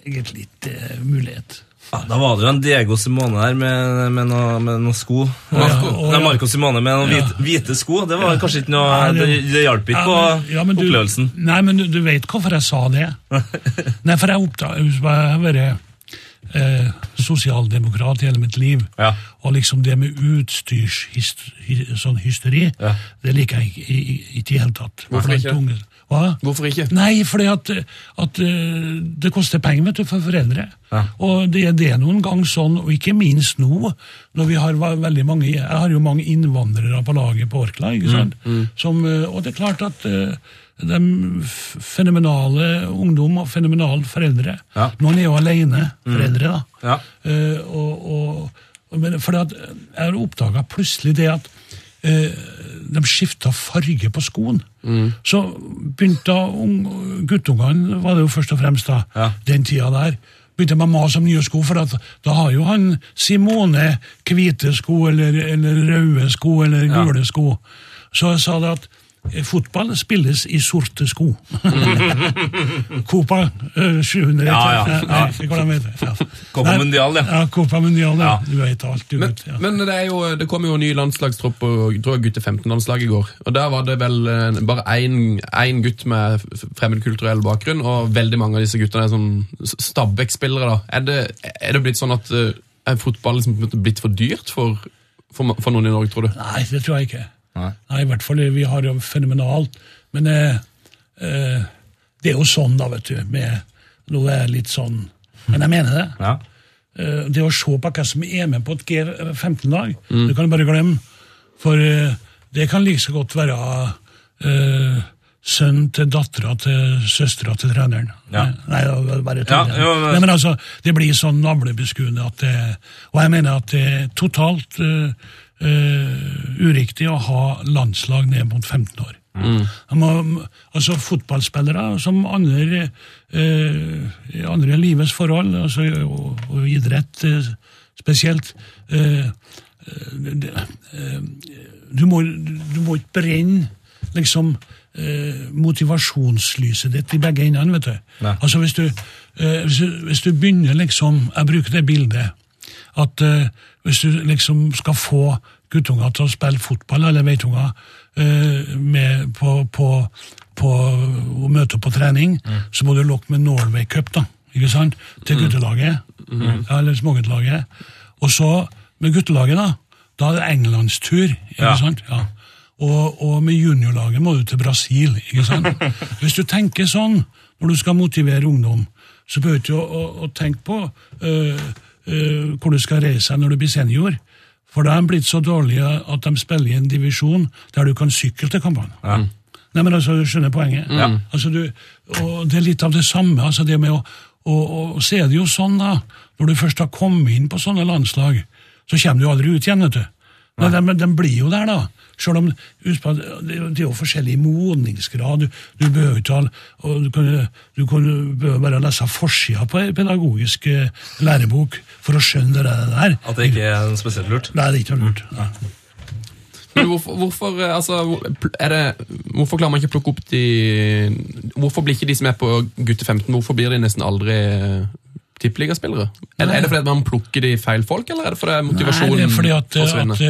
egentlig litt uh, mulighet. ja, Da var det jo en Diego Simone der med, med noen noe sko. Ja, sko. og- Nei, Marco Simone med noen hvite, hvite sko. Det var kanskje ikke noe Det, det- hjalp ikke på men- men du- opplevelsen. Nei, men du, du vet hvorfor jeg sa det? Nei, for jeg oppdaget eh, sosialdemokrat hele mitt liv. Ja. Og liksom det med utstyrshysteri, sånn hysteri, Ja. det liker jeg ikke i, i, det hele tatt. Hvorfor ikke? Hva? Hvorfor ikke? Nei, fordi at, at eh, det koster penger vet du, for foreldre. Ja. Og det, det er noen gang sånn, og ikke minst nå, når vi har veldig mange Jeg har jo mange innvandrere på laget på Orkla, ikke sant? Som, eh, og det er klart at eh, de fenomenale ungdom og fenomenale foreldre Ja. Noen er jo alene foreldre, da. Ja. Uh, og, og, for at jeg har oppdaga plutselig det at uh, de skifta farge på skoen. Så begynte guttungene, var det jo først og fremst da, Ja. den tida der, begynte med å mase om nye sko, for at, da har jo han Simone hvite sko, eller, eller røde sko, eller Ja. gule sko. Så jeg sa det at fotball spilles i sorte sko. Copa eh, 700 Ja, ja, ja. Ja. Copa Nei, Mundial, ja. ja. Copa Mundial, ja. Du vet alt, du Men, vet. Ja. men det, er jo, det kom jo en ny landslagstropp på gutte 15-landslag i går. Og Der var det vel eh, bare én gutt med fremmedkulturell bakgrunn, og veldig mange av disse guttene er sånn Stabæk-spillere. Er det, er det blitt sånn at eh, er fotball liksom blitt for dyrt for, for, for noen i Norge, tror du? Nei, det tror jeg ikke. Nei. Nei, i hvert fall Vi har jo fenomenalt. Men eh, eh, det er jo sånn, da, vet du. med Nå er jeg litt sånn Men jeg mener det. Ja. Eh, det å se på hva som er med på et G15-lag, det kan du bare glemme. For eh, det kan like så godt være eh, sønnen til dattera til søstera til treneren. Ja. Nei, bare Ja, jo, men- Nei, men altså, det blir sånn navlebeskuende at det Og jeg mener at det totalt eh, eh, uriktig å ha landslag ned mot 15 år. Mm. må, altså Fotballspillere som andre, eh, i andre livets forhold, altså, og, og idrett uh, spesielt eh, eh, eh, du, må, du må ikke brenne liksom eh, motivasjonslyset ditt i begge endene, vet du. Nei. Altså hvis du, eh, hvis du Hvis du begynner liksom Jeg bruker det bildet at eh, hvis du liksom skal få guttunger til å spille fotball, eller veitunger, eh, med på, på, på å møte opp på trening, så må du lokke med Norway Cup, da, ikke sant? Til guttelaget, ja, eller småguttelaget. Og så, med guttelaget, da, da er det englandstur, ikke Ja. sant? Ja. Og, og med juniorlaget må du til Brasil. ikke sant? Hvis du tenker sånn når du skal motivere ungdom, så bør du ikke å, å, å tenke på øh, øh, hvor du skal reise deg når du blir senior. For da er de blitt så dårlige at de spiller i en divisjon der du kan sykle til kampene. Nei, men altså, Du skjønner poenget? Altså, du, og Det er litt av det samme. altså det med å, og, og så er det jo sånn, da, når du først har kommet inn på sånne landslag, så kommer du aldri ut igjen. vet du. Men de, de blir jo der, da. Selv om, husk på, at Det det er jo forskjellig modningsgrad. Du, du behøver ikke ha- du kan, du kan behøver bare lese forsida på en pedagogisk eh, lærebok for å skjønne det der. At det ikke er spesielt lurt. Nei, det er ikke noe lurt. Nei. Men hvorfor, hvorfor, eh, altså, er det, hvorfor klarer man ikke å plukke opp de Hvorfor blir ikke de som er på gutte 15, hvorfor blir de nesten aldri eh, tippeligaspillere? Er, er det fordi man plukker de feil folk, eller er det fordi motivasjonen Nei, det er fordi at, at,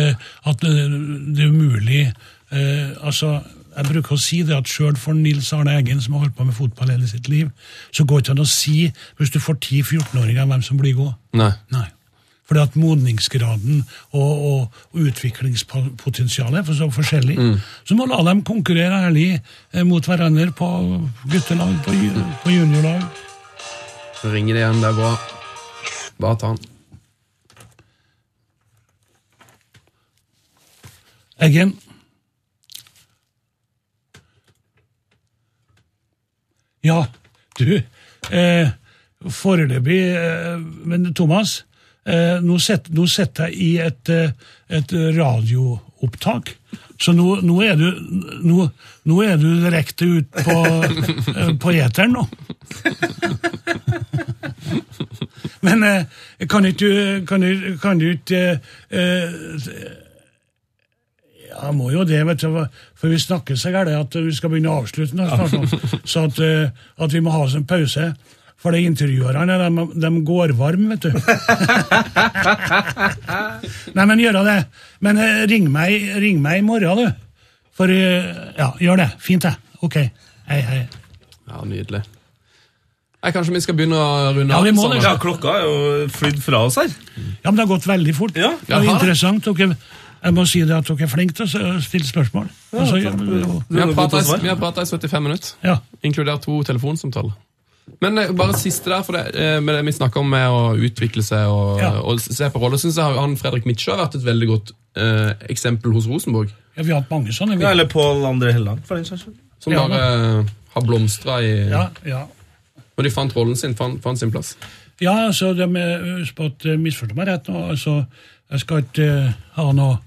at det er umulig eh, altså, Jeg bruker å si det at sjøl for Nils Arne Eggen, som har holdt på med fotball hele sitt liv, så går det ikke an å si, hvis du får 10-14-åringer, hvem som blir god. Nei. Nei. Fordi at modningsgraden og, og, utviklingspotensialet er for så forskjellig. Så må la dem konkurrere ærlig eh, mot hverandre på guttelag, på, på juniorlag. Så ringer det igjen, det er bra. Bare ta den. Eggen. Ja, du. Eh, Foreløpig eh, Men Thomas, eh, nå sitter jeg i et, eh, et radioopptak. Så nå, nå, er du, nå, nå er du direkte ut på, eh, på eteren nå. Men eh, kan ikke du kan kan du ikke eh, ja, må jo det, vet du, for vi snakker så gærent at vi skal begynne å avslutte snart. Så at, at vi må ha oss en pause. For de intervjuerne, de, de går varm, vet du. Nei, men gjør det. Men eh, ring meg, ring meg i morgen, du. For eh, Ja, gjør det. Fint, det. Ok. Hei, hei. Ja, nydelig. Nei, kanskje vi skal begynne å runde Ja, vi må det. Ja, klokka er jo flydd fra oss her. Ja, men det har gått veldig fort. Ja, det er interessant. Dere, jeg må si det at dere er flinke til å stille spørsmål. Altså, ja, takk. Vi har pratet- vi har prata i 75 minutter, ja. inkludert to telefonsamtaler. Men eh, bare siste der, for det, eh, med det vi snakker om med å utvikle seg og, Ja. og se på roller, syns jeg han Fredrik Mitsjø har vært et veldig godt eh, eksempel hos Rosenborg. ja, vi har hatt mange sånne. Ja, eller Pål André Helland, for den saks skyld. Som Ja. bare eh, har blomstra i Ja, ja. Når de fant rollen sin, fant, fant sin plass. Ja, altså, de Husk på at eh, misforstå meg rett nå. altså, Jeg skal ikke ha noe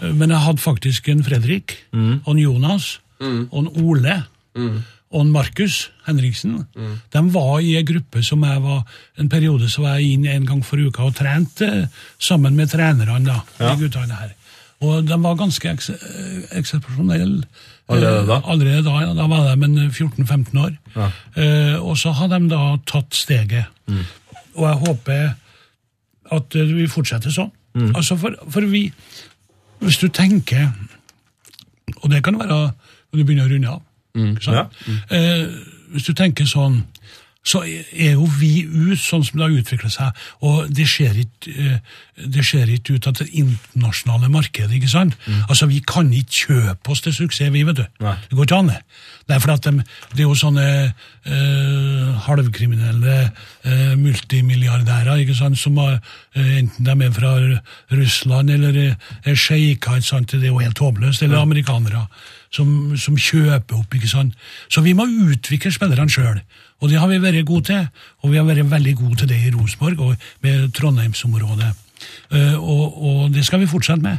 Men jeg hadde faktisk en Fredrik, og en Jonas, og en Ole, og Markus Henriksen. De var i en gruppe som jeg var En periode så var jeg inn en gang for uka og trente eh, sammen med trenerne, da, de guttene her. Og de var ganske eks eh, eksepsjonelle. Allerede da? Eh, Allerede da, ja. Da var de 14-15 år. Eh, og så har de da tatt steget. Og jeg håper at vi fortsetter sånn. Altså for, for vi Hvis du tenker Og det kan være når du begynner å runde av. ikke sant? Eh, hvis du tenker sånn så er jo vi ut sånn som det har utviklet seg, og det ser ikke, eh, det ser ikke ut at det internasjonale markedet. ikke sant? Altså, Vi kan ikke kjøpe oss til suksess, vi, vet du. Nei. Det går ikke an. det. Det er fordi at de, det er jo sånne eh, halvkriminelle eh, multimilliardærer ikke sant, som har, eh, enten de er fra Russland eller er sjeiker, ikke sant, det er jo helt håpløst, eller amerikanere som, som kjøper opp. ikke sant? Så vi må utvikle spillerne sjøl. Og det har vi vært gode til. Og vi har vært veldig gode til det i Rosenborg og med Trondheimsområdet. Eh, og, og det skal vi fortsette med.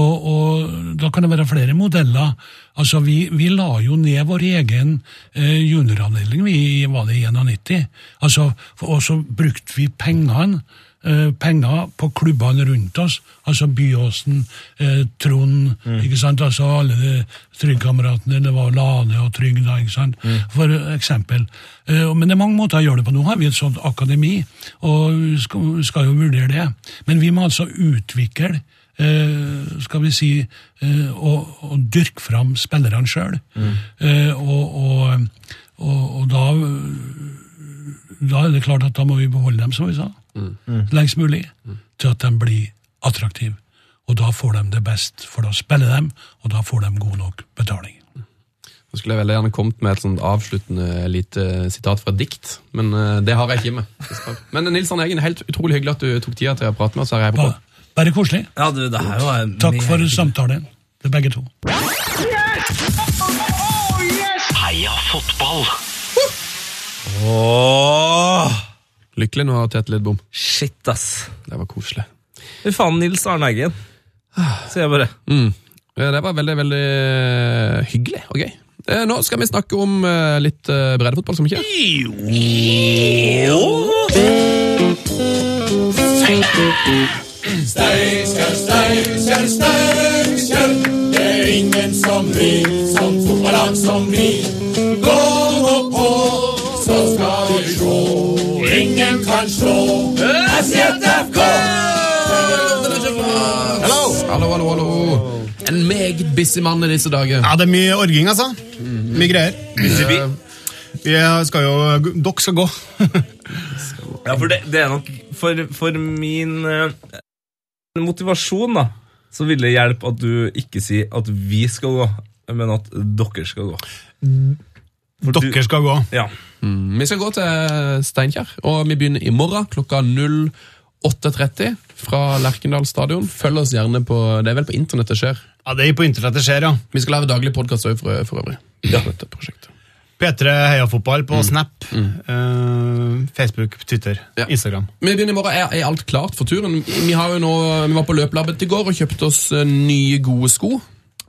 Og, og da kan det være flere modeller. Altså, Vi, vi la jo ned vår egen eh, junioravdeling vi, var det i 91. Altså, og så brukte vi pengene penger på klubbene rundt oss, altså Byåsen, eh, Trond, ikke sant, altså alle de Trygg-kameratene, det var Lane og Trygg da, ikke sant, for eksempel. Eh, men det er mange måter å gjøre det på. Nå har vi et sånt akademi, og vi skal, jo vurdere det. Men vi må altså utvikle eh, skal vi si, eh, og, og dyrke fram spillerne sjøl. Eh, og, og, og, og da, da er det klart at da må vi beholde dem, som vi sa, lengst mulig, til at de blir attraktive. og da får de det best, for da spiller de, og da får de god nok betaling. Så skulle jeg veldig gjerne kommet med et sånt avsluttende lite sitat fra et dikt, men eh, det har jeg ikke med. Men Nils Arne Eggen, helt utrolig hyggelig at du tok tida til å prate med oss her. Bare, bare koselig. Ja, du, det her var Takk for samtalen samtalen til begge to. Heia fotball! Åh, Lykkelig nå, Tete Lidbom. shit, ass. Det var koselig. Fy faen, Nils Arne Eggen. Sier jeg bare. Mm. Det var veldig, veldig eh, hyggelig og gøy. Eh, Nå skal vi snakke om eh, litt breddefotball, som ikke? Steinkjer, Steinkjer, Steinkjer. Det er ingen som vi, som fotballag som vi. Gå Slå SJFK! Hallo, hallo, hallo. En meget busy mann i disse dager. Ja, det er mye orging, altså. Mye greier. Vi skal jo Dere skal gå. Ja, for det, det er nok For, for min uh, motivasjon, da, så vil det hjelpe at du ikke sier at vi skal gå, men at dere skal gå. For du- Dere skal gå. Ja. Mm, Vi skal gå til Steinkjer, og vi begynner i morgen klokka 08.30 fra Lerkendal stadion. Følg oss gjerne på Det er vel på internett det skjer. Ja, Det er på internett det skjer, ja. Vi skal lage daglig podkast òg, for, for øvrig. Ja. Dette prosjektet. P3 Heiafotball på Snap, eh, Facebook, Twitter, Ja. Instagram. Vi begynner i morgen. Er, er alt klart for turen? Vi, har jo nå, vi var på løpelabbet i går og kjøpte oss eh, nye, gode sko.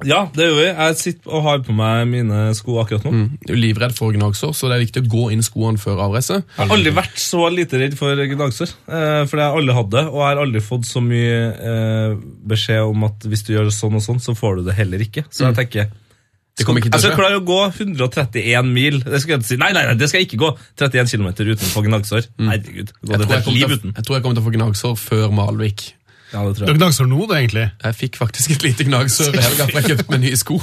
Ja, det gjør vi. Jeg sitter og har på meg mine sko akkurat nå. Du er livredd for gnagsår, så det er viktig å gå inn skoene før avreise. Jeg har aldri vært så lite redd for gnagsår. Eh, for det har aldri hatt det, og jeg har aldri fått så mye eh, beskjed om at hvis du gjør sånn og sånn, så får du det heller ikke. Så jeg tenker Det kommer ikke Jeg til skal å skje. klare å gå 131 mil. Det skal jeg si. Nei, nei, nei, det skal jeg ikke gå 31 km uten å få gnagsår. Herregud. Jeg jeg, jeg tror jeg kommer til å få gnagsår før Malvik. Ja, det tror Du jeg. har gnagsår nå, du, egentlig. Jeg fikk faktisk et lite gnagsår i helga for jeg kjøpte meg nye sko.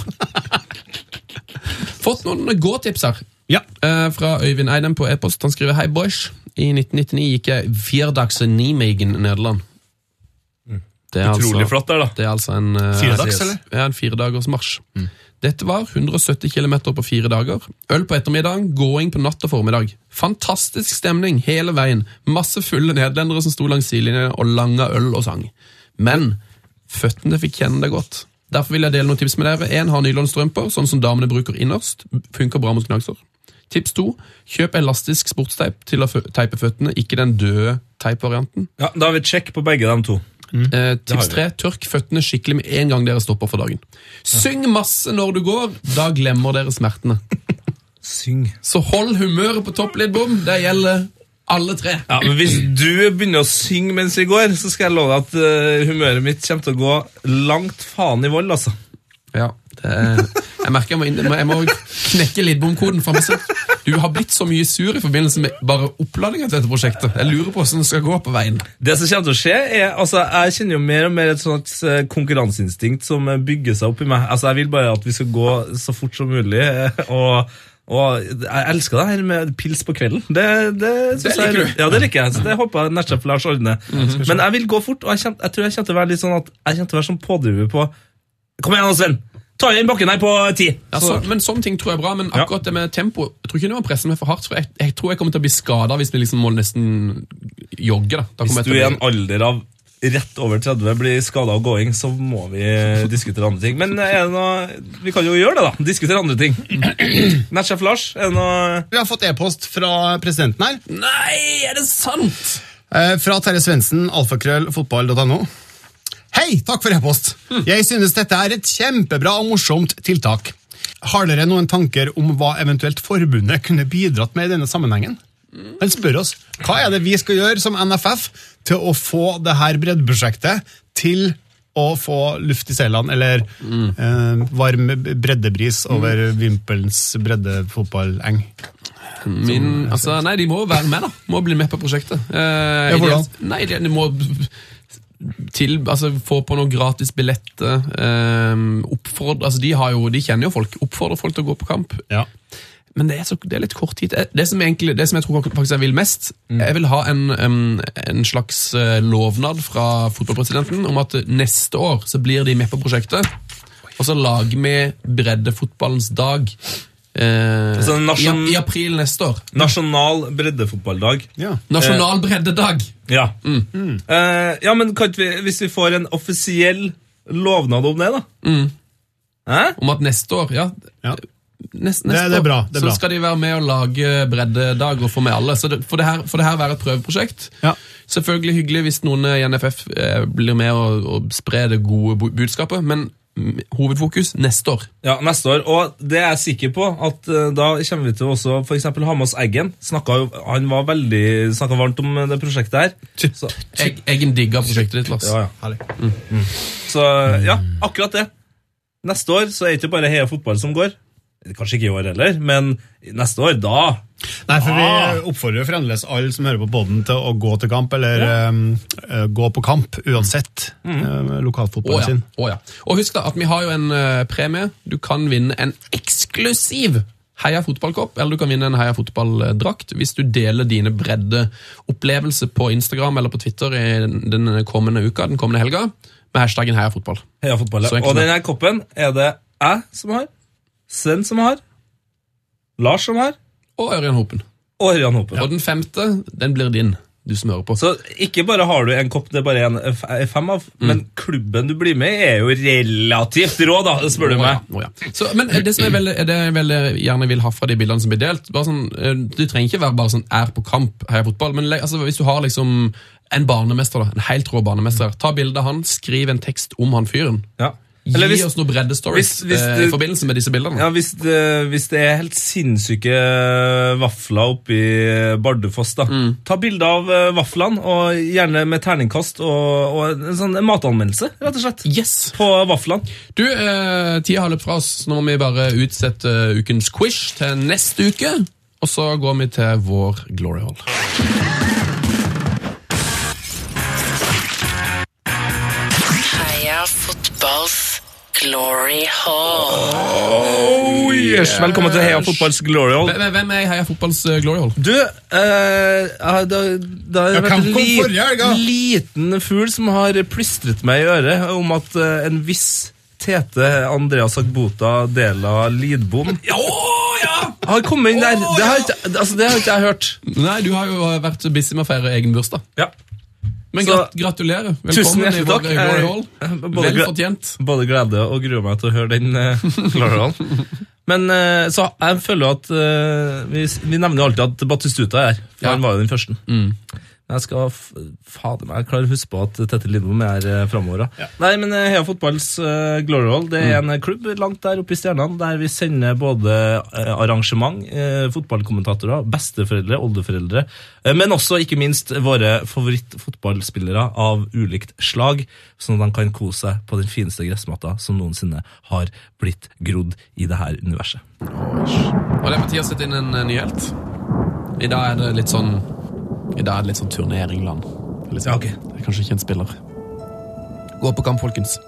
Fått noen gåtips her. Ja. Uh, fra Øyvind Eidem på e-post. Han skriver Hei, boys. I 1999 gikk jeg firedags i Nijmegen, Nederland. Det er Utrolig altså, flott der, da. Det er altså en, uh, Firedags, eller? Ja, en firedagers marsj. Dette var 170 km på fire dager. Øl på ettermiddagen, gåing på natt og formiddag. Fantastisk stemning hele veien. Masse fulle nederlendere som sto langs sidelinjen og langa øl og sang. Men føttene fikk kjenne det godt. Derfor vil jeg dele noen tips med dere. En har nylonstrømper, sånn som damene bruker innerst. Funker bra mot gnagsår. Tips to, kjøp elastisk sportsteip til å teipe føttene, ikke den døde teipvarianten. Ja, da har vi check på begge de to. Eh, tips tre, tørk føttene skikkelig med en gang dere stopper for dagen. Syng masse når du går, da glemmer dere smertene. Syng. Så hold humøret på topp litt, bom. Det gjelder alle tre. Ja, men Hvis du begynner å synge mens vi går, så skal jeg love at uh, humøret mitt kommer til å gå langt faen i vold, altså. Ja, det er, jeg merker jeg må, inn, jeg må knekke Lidbom-koden. for meg selv. Du har blitt så mye sur i forbindelse med bare oppladninga til dette prosjektet. Jeg lurer på hvordan det skal gå på veien. Det som kommer til å skje er, altså Jeg kjenner jo mer og mer et sånt eh, konkurranseinstinkt som eh, bygger seg opp i meg. Altså Jeg vil bare at vi skal gå så fort som mulig. eh, Og, og jeg elsker det her med pils på kvelden. Det, det, det liker jeg, du. Ja, det liker jeg. Så det håper jeg nettsjef Lars ordner. Men jeg vil gå fort, og jeg, kjent, jeg tror jeg kommer til å være litt sånn at jeg kommer til å være sånn pådriver på Kom igjen, Sven! Ta den bakken her på ti! Ja, så, men Sånne ting tror jeg er bra, men akkurat det med tempo Jeg tror ikke det må presse meg for hardt, for jeg, jeg tror jeg kommer til å bli skada hvis vi liksom må nesten jogge. da. da Hvis du i en alder av rett over 30 blir skada av gåing, så må vi diskutere andre ting. Men er det noe, vi kan jo gjøre det, da. Diskutere andre ting. Nettsjef Lars, er det noe Vi har fått e-post fra presidenten her. Nei, er det sant?! Eh, fra Terje Svendsen, alfakrøllfotball.no. Hei, takk for e-post. Jeg synes dette er et kjempebra og morsomt tiltak. Har dere noen tanker om hva eventuelt forbundet kunne bidratt med i denne sammenhengen? Han spør oss hva er det vi skal gjøre som NFF til å få det her breddeprosjektet til å få luft i seilene, eller eh, varm breddebris over Vimpelens breddefotballeng. Min, altså, nei, de må være med, da. Må bli med på prosjektet. Eh, Ja, hvordan? Nei, de må til, altså, få på noe gratis billetter. Eh, oppfordre, altså, de, jo, de kjenner jo folk. Oppfordre folk til å gå på kamp. Ja. Men det er, så, det er litt kort tid. Det som, egentlig, det som jeg tror faktisk jeg vil mest, jeg vil ha en, um, en slags eh, lovnad fra fotballpresidenten om at neste år så blir de med på prosjektet, og så lager vi breddefotballens dag eh, altså nasjon- i, i april neste år. Nasjonal breddefotballdag. Ja. Nasjonal breddedag. Ja. Eh, ja, men kan ikke vi, hvis vi får en offisiell lovnad om det, da? Hæ? Om at neste år, ja, Ja. Nest, Det- neste det er bra, det er så bra. skal de være med og lage breddedag og få med alle. Så det, for, det her, for det her være et prøveprosjekt. Ja. Selvfølgelig hyggelig hvis noen i NFF eh, blir med og, og sprer det gode budskapet, men mm, hovedfokus neste år. Ja, neste år. Og det er jeg sikker på at eh, da kommer vi til også for eksempel ha med oss Eggen. Snakket han var veldig snakket varmt om det prosjektet her. Så, Egg, Eggen digga prosjektet ditt, Lars. ja, ja. Herlig. Så ja, akkurat det. Neste år så er det ikke bare Heia fotball som går. Kanskje ikke i år heller, men neste år, da Nei, for Ah. Vi oppfordrer jo fremdeles alle som hører på podden til å gå til kamp, eller um, eh, gå på kamp uansett Mm. eh, lokalfotballen lokalfotballen ja. sin. Oh, ja. Og husk da at vi har jo en uh, premie. Du kan vinne en eksklusiv Heia fotballkopp, eller du kan vinne en Heia fotballdrakt hvis du deler dine breddeopplevelser på Instagram eller på Twitter i den kommende uka, den kommende helga, med hashtaggen Heia fotball. Heia fotball. Ja. Og denne koppen er det jeg som har, Sven som har, Lars som har, Og Ørjan Hopen. og Ørjan Hopen. Ja. Og den femte, den blir din, du smører på. Så ikke bare har du en kopp det er bare en fem av, Mm. men klubben du blir med i er jo relativt rå, da, spør du meg. Oh, ja. Så, men det som jeg veldig, det jeg veldig gjerne vil ha fra de bildene som blir delt bare sånn, eh, Du trenger ikke være bare sånn er på kamp, heier fotball, men altså, hvis du har liksom en barnemester, da, en helt rå barnemester, ta bilde av han, skriv en tekst om han fyren. Ja. Gi Eller hvis, oss noen breddestories hvis- eh, i forbindelse med disse bildene. ja, hvis, det, hvis det er helt sinnssyke vafler oppi Bardufoss, da. Mm. Ta bilde av eh, vaflene, og gjerne med terningkast og, og en sånn matanmeldelse, rett og slett. Yes! På vaflene. Du, eh, tida har løpt fra oss, nå må vi bare utsette eh, ukens quiz til neste uke. Og så går vi til vår glory hall. Heia fotballs glory hall. Oh, yes. Velkommen til Heia Fotballs Glory Hall. Hvem hvem er i Heia fotballs eh, glory hall? Du, eh, da, det, det har Ja, vært en li- da? liten fugl som har plystret meg i øret om at eh, en viss Tete Andreas Agbota Dela Lidbom Å ja! har kommet inn der. Det har ikke, altså, det har ikke jeg hørt. Nei, du har jo vært busy med å feire egen bursdag. Ja. Men grat gratulerer. Velkommen i vår glory hall. Eh, Vel fortjent. Både glede og gruer meg til å høre den uh, Glory Hall. Men uh, så jeg føler jo at uh, vi, vi nevner alltid at Batistuta er her. For Ja. han var jo den første. Mm. Men Jeg skal fader meg klare å huske på at Tette Lidbom er uh, framover. Ja. Nei, men uh, Heia Fotballs uh, Glory Hall det er en eh, klubb langt der oppe i stjernene, der vi sender både uh, arrangement, uh, fotballkommentatorer, besteforeldre, oldeforeldre, eh, men også ikke minst våre favorittfotballspillere av ulikt slag, sånn at de kan kose seg på den fineste gressmatta som noensinne har blitt grodd i det her universet. Og det er på tide å sette inn en eh, ny helt. I dag er det litt sånn I dag er det litt sånn turneringland Litt sånn, Ja, okay. Det kanskje ikke en spiller. Gå på kamp, folkens.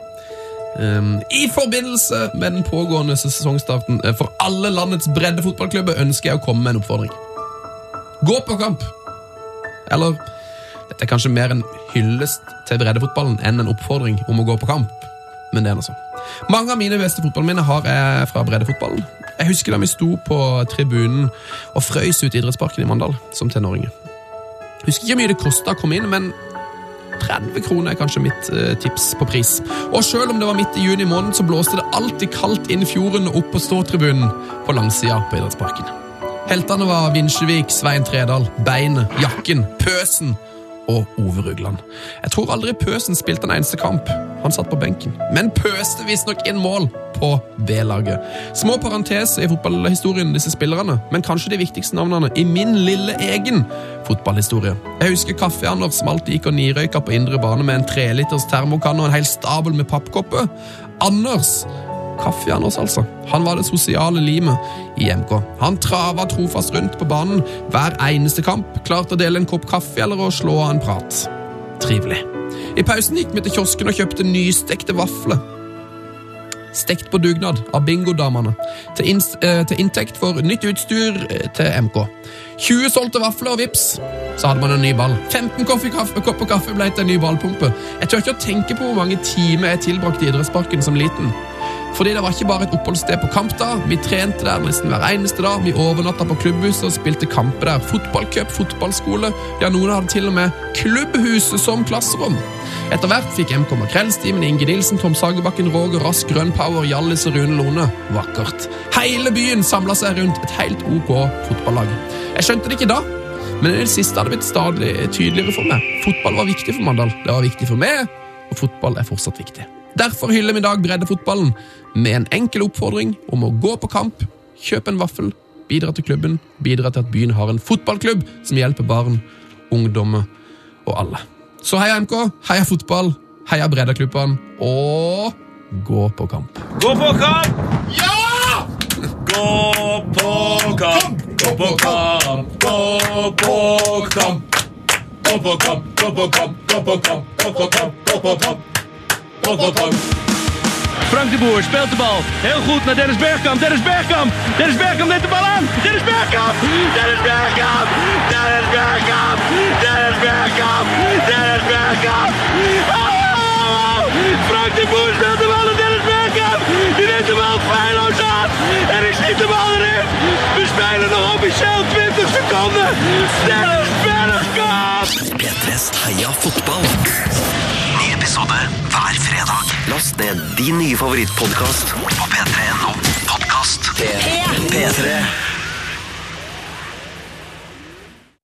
Um, I forbindelse med den pågående sesongstarten eh, for alle landets breddefotballklubber ønsker jeg å komme med en oppfordring. Gå på kamp! Eller dette er kanskje mer en hyllest til breddefotballen enn en oppfordring om å gå på kamp. Men det er noe sånn. Mange av mine beste fotballminner har jeg fra breddefotballen. Jeg husker da vi sto på tribunen og frøys ut i idrettsparken i Mandal som tenåringer. Husker ikke hvor mye det kosta å komme inn, men 30 kroner er kanskje mitt eh, tips på pris. Og selv om det var midt i juni måned, så blåste det alltid kaldt inn fjorden og opp på ståtribunen på langsida på idrettsparken. Heltene var Vinsjevik, Svein Tredal, Beinet, Jakken, Pøsen og Ove Rugland. Jeg tror aldri Pøsen spilte en eneste kamp. Han satt på benken. Men pøste visstnok inn mål på B-laget. Små parenteser i fotballhistorien, disse spillerne, men kanskje de viktigste navnene i min lille egen fotballhistorie. Jeg husker Kaffe-Anders som alltid gikk og nirøyka på indre bane med en treliters termokanne og en hel stabel med pappkopper. Anders Kaffe-Anders, altså. Han var det sosiale limet i MK. Han trava trofast rundt på banen hver eneste kamp, klarte å dele en kopp kaffe eller å slå av en prat. Trivelig. I pausen gikk vi til kiosken og kjøpte nystekte vafler. stekt på dugnad av bingodamene, til, eh, til inntekt for nytt utstyr eh, til MK. 20 solgte vafler og vips, så hadde man en ny ball. 15 kaffe, kaffe, kopper kaffe ble til en ny ballpumpe. Jeg tør ikke å tenke på hvor mange timer jeg tilbrakte i idrettsparken som liten. Fordi det var ikke bare et oppholdssted på kamp da, vi trente der nesten hver eneste dag, vi overnatta på klubbhuset og spilte kamper der. Fotballcup, fotballskole, ja noen hadde til og med klubbhuset som klasserom. Etter hvert fikk MK Makrellstimen, Inge Nilsen, Tom Sagerbakken, Roger Rask, Grønn Power, Hjallis og Rune Lone. Vakkert. Hele byen samla seg rundt et helt ok fotballag. Jeg skjønte det ikke da, men i det siste hadde det blitt stadig tydeligere for meg. Fotball var viktig for Mandal, det var viktig for meg, og fotball er fortsatt viktig. Derfor hyller vi i dag breddefotballen med en enkel oppfordring om å gå på kamp, kjøpe en vaffel, bidra til klubben, bidra til at byen har en fotballklubb som hjelper barn, ungdommer og alle. Så heia MK, heia fotball, heia breddeklubbene, og gå på kamp. Gå på kamp! Ja! Gå på kamp. Frank de Boer speelt de bal. Heel goed naar Dennis Bergkamp. Dennis Bergkamp. Dennis Bergkamp neemt de bal aan. Dennis Bergkamp. Dennis Bergkamp. Dennis Bergkamp. Dennis Bergkamp. Dennis Bergkamp. Oh! Frank de Boer speelt de bal naar Dennis Neemt de bal feilloos aan. En ik schiet de bal erin. We spelen nog officieel 20 seconden. Dennis Bergkamp. P3s Heia fotball. Ny episode hver fredag. Last ned din nye favorittpodkast på p3.no podkast. P3.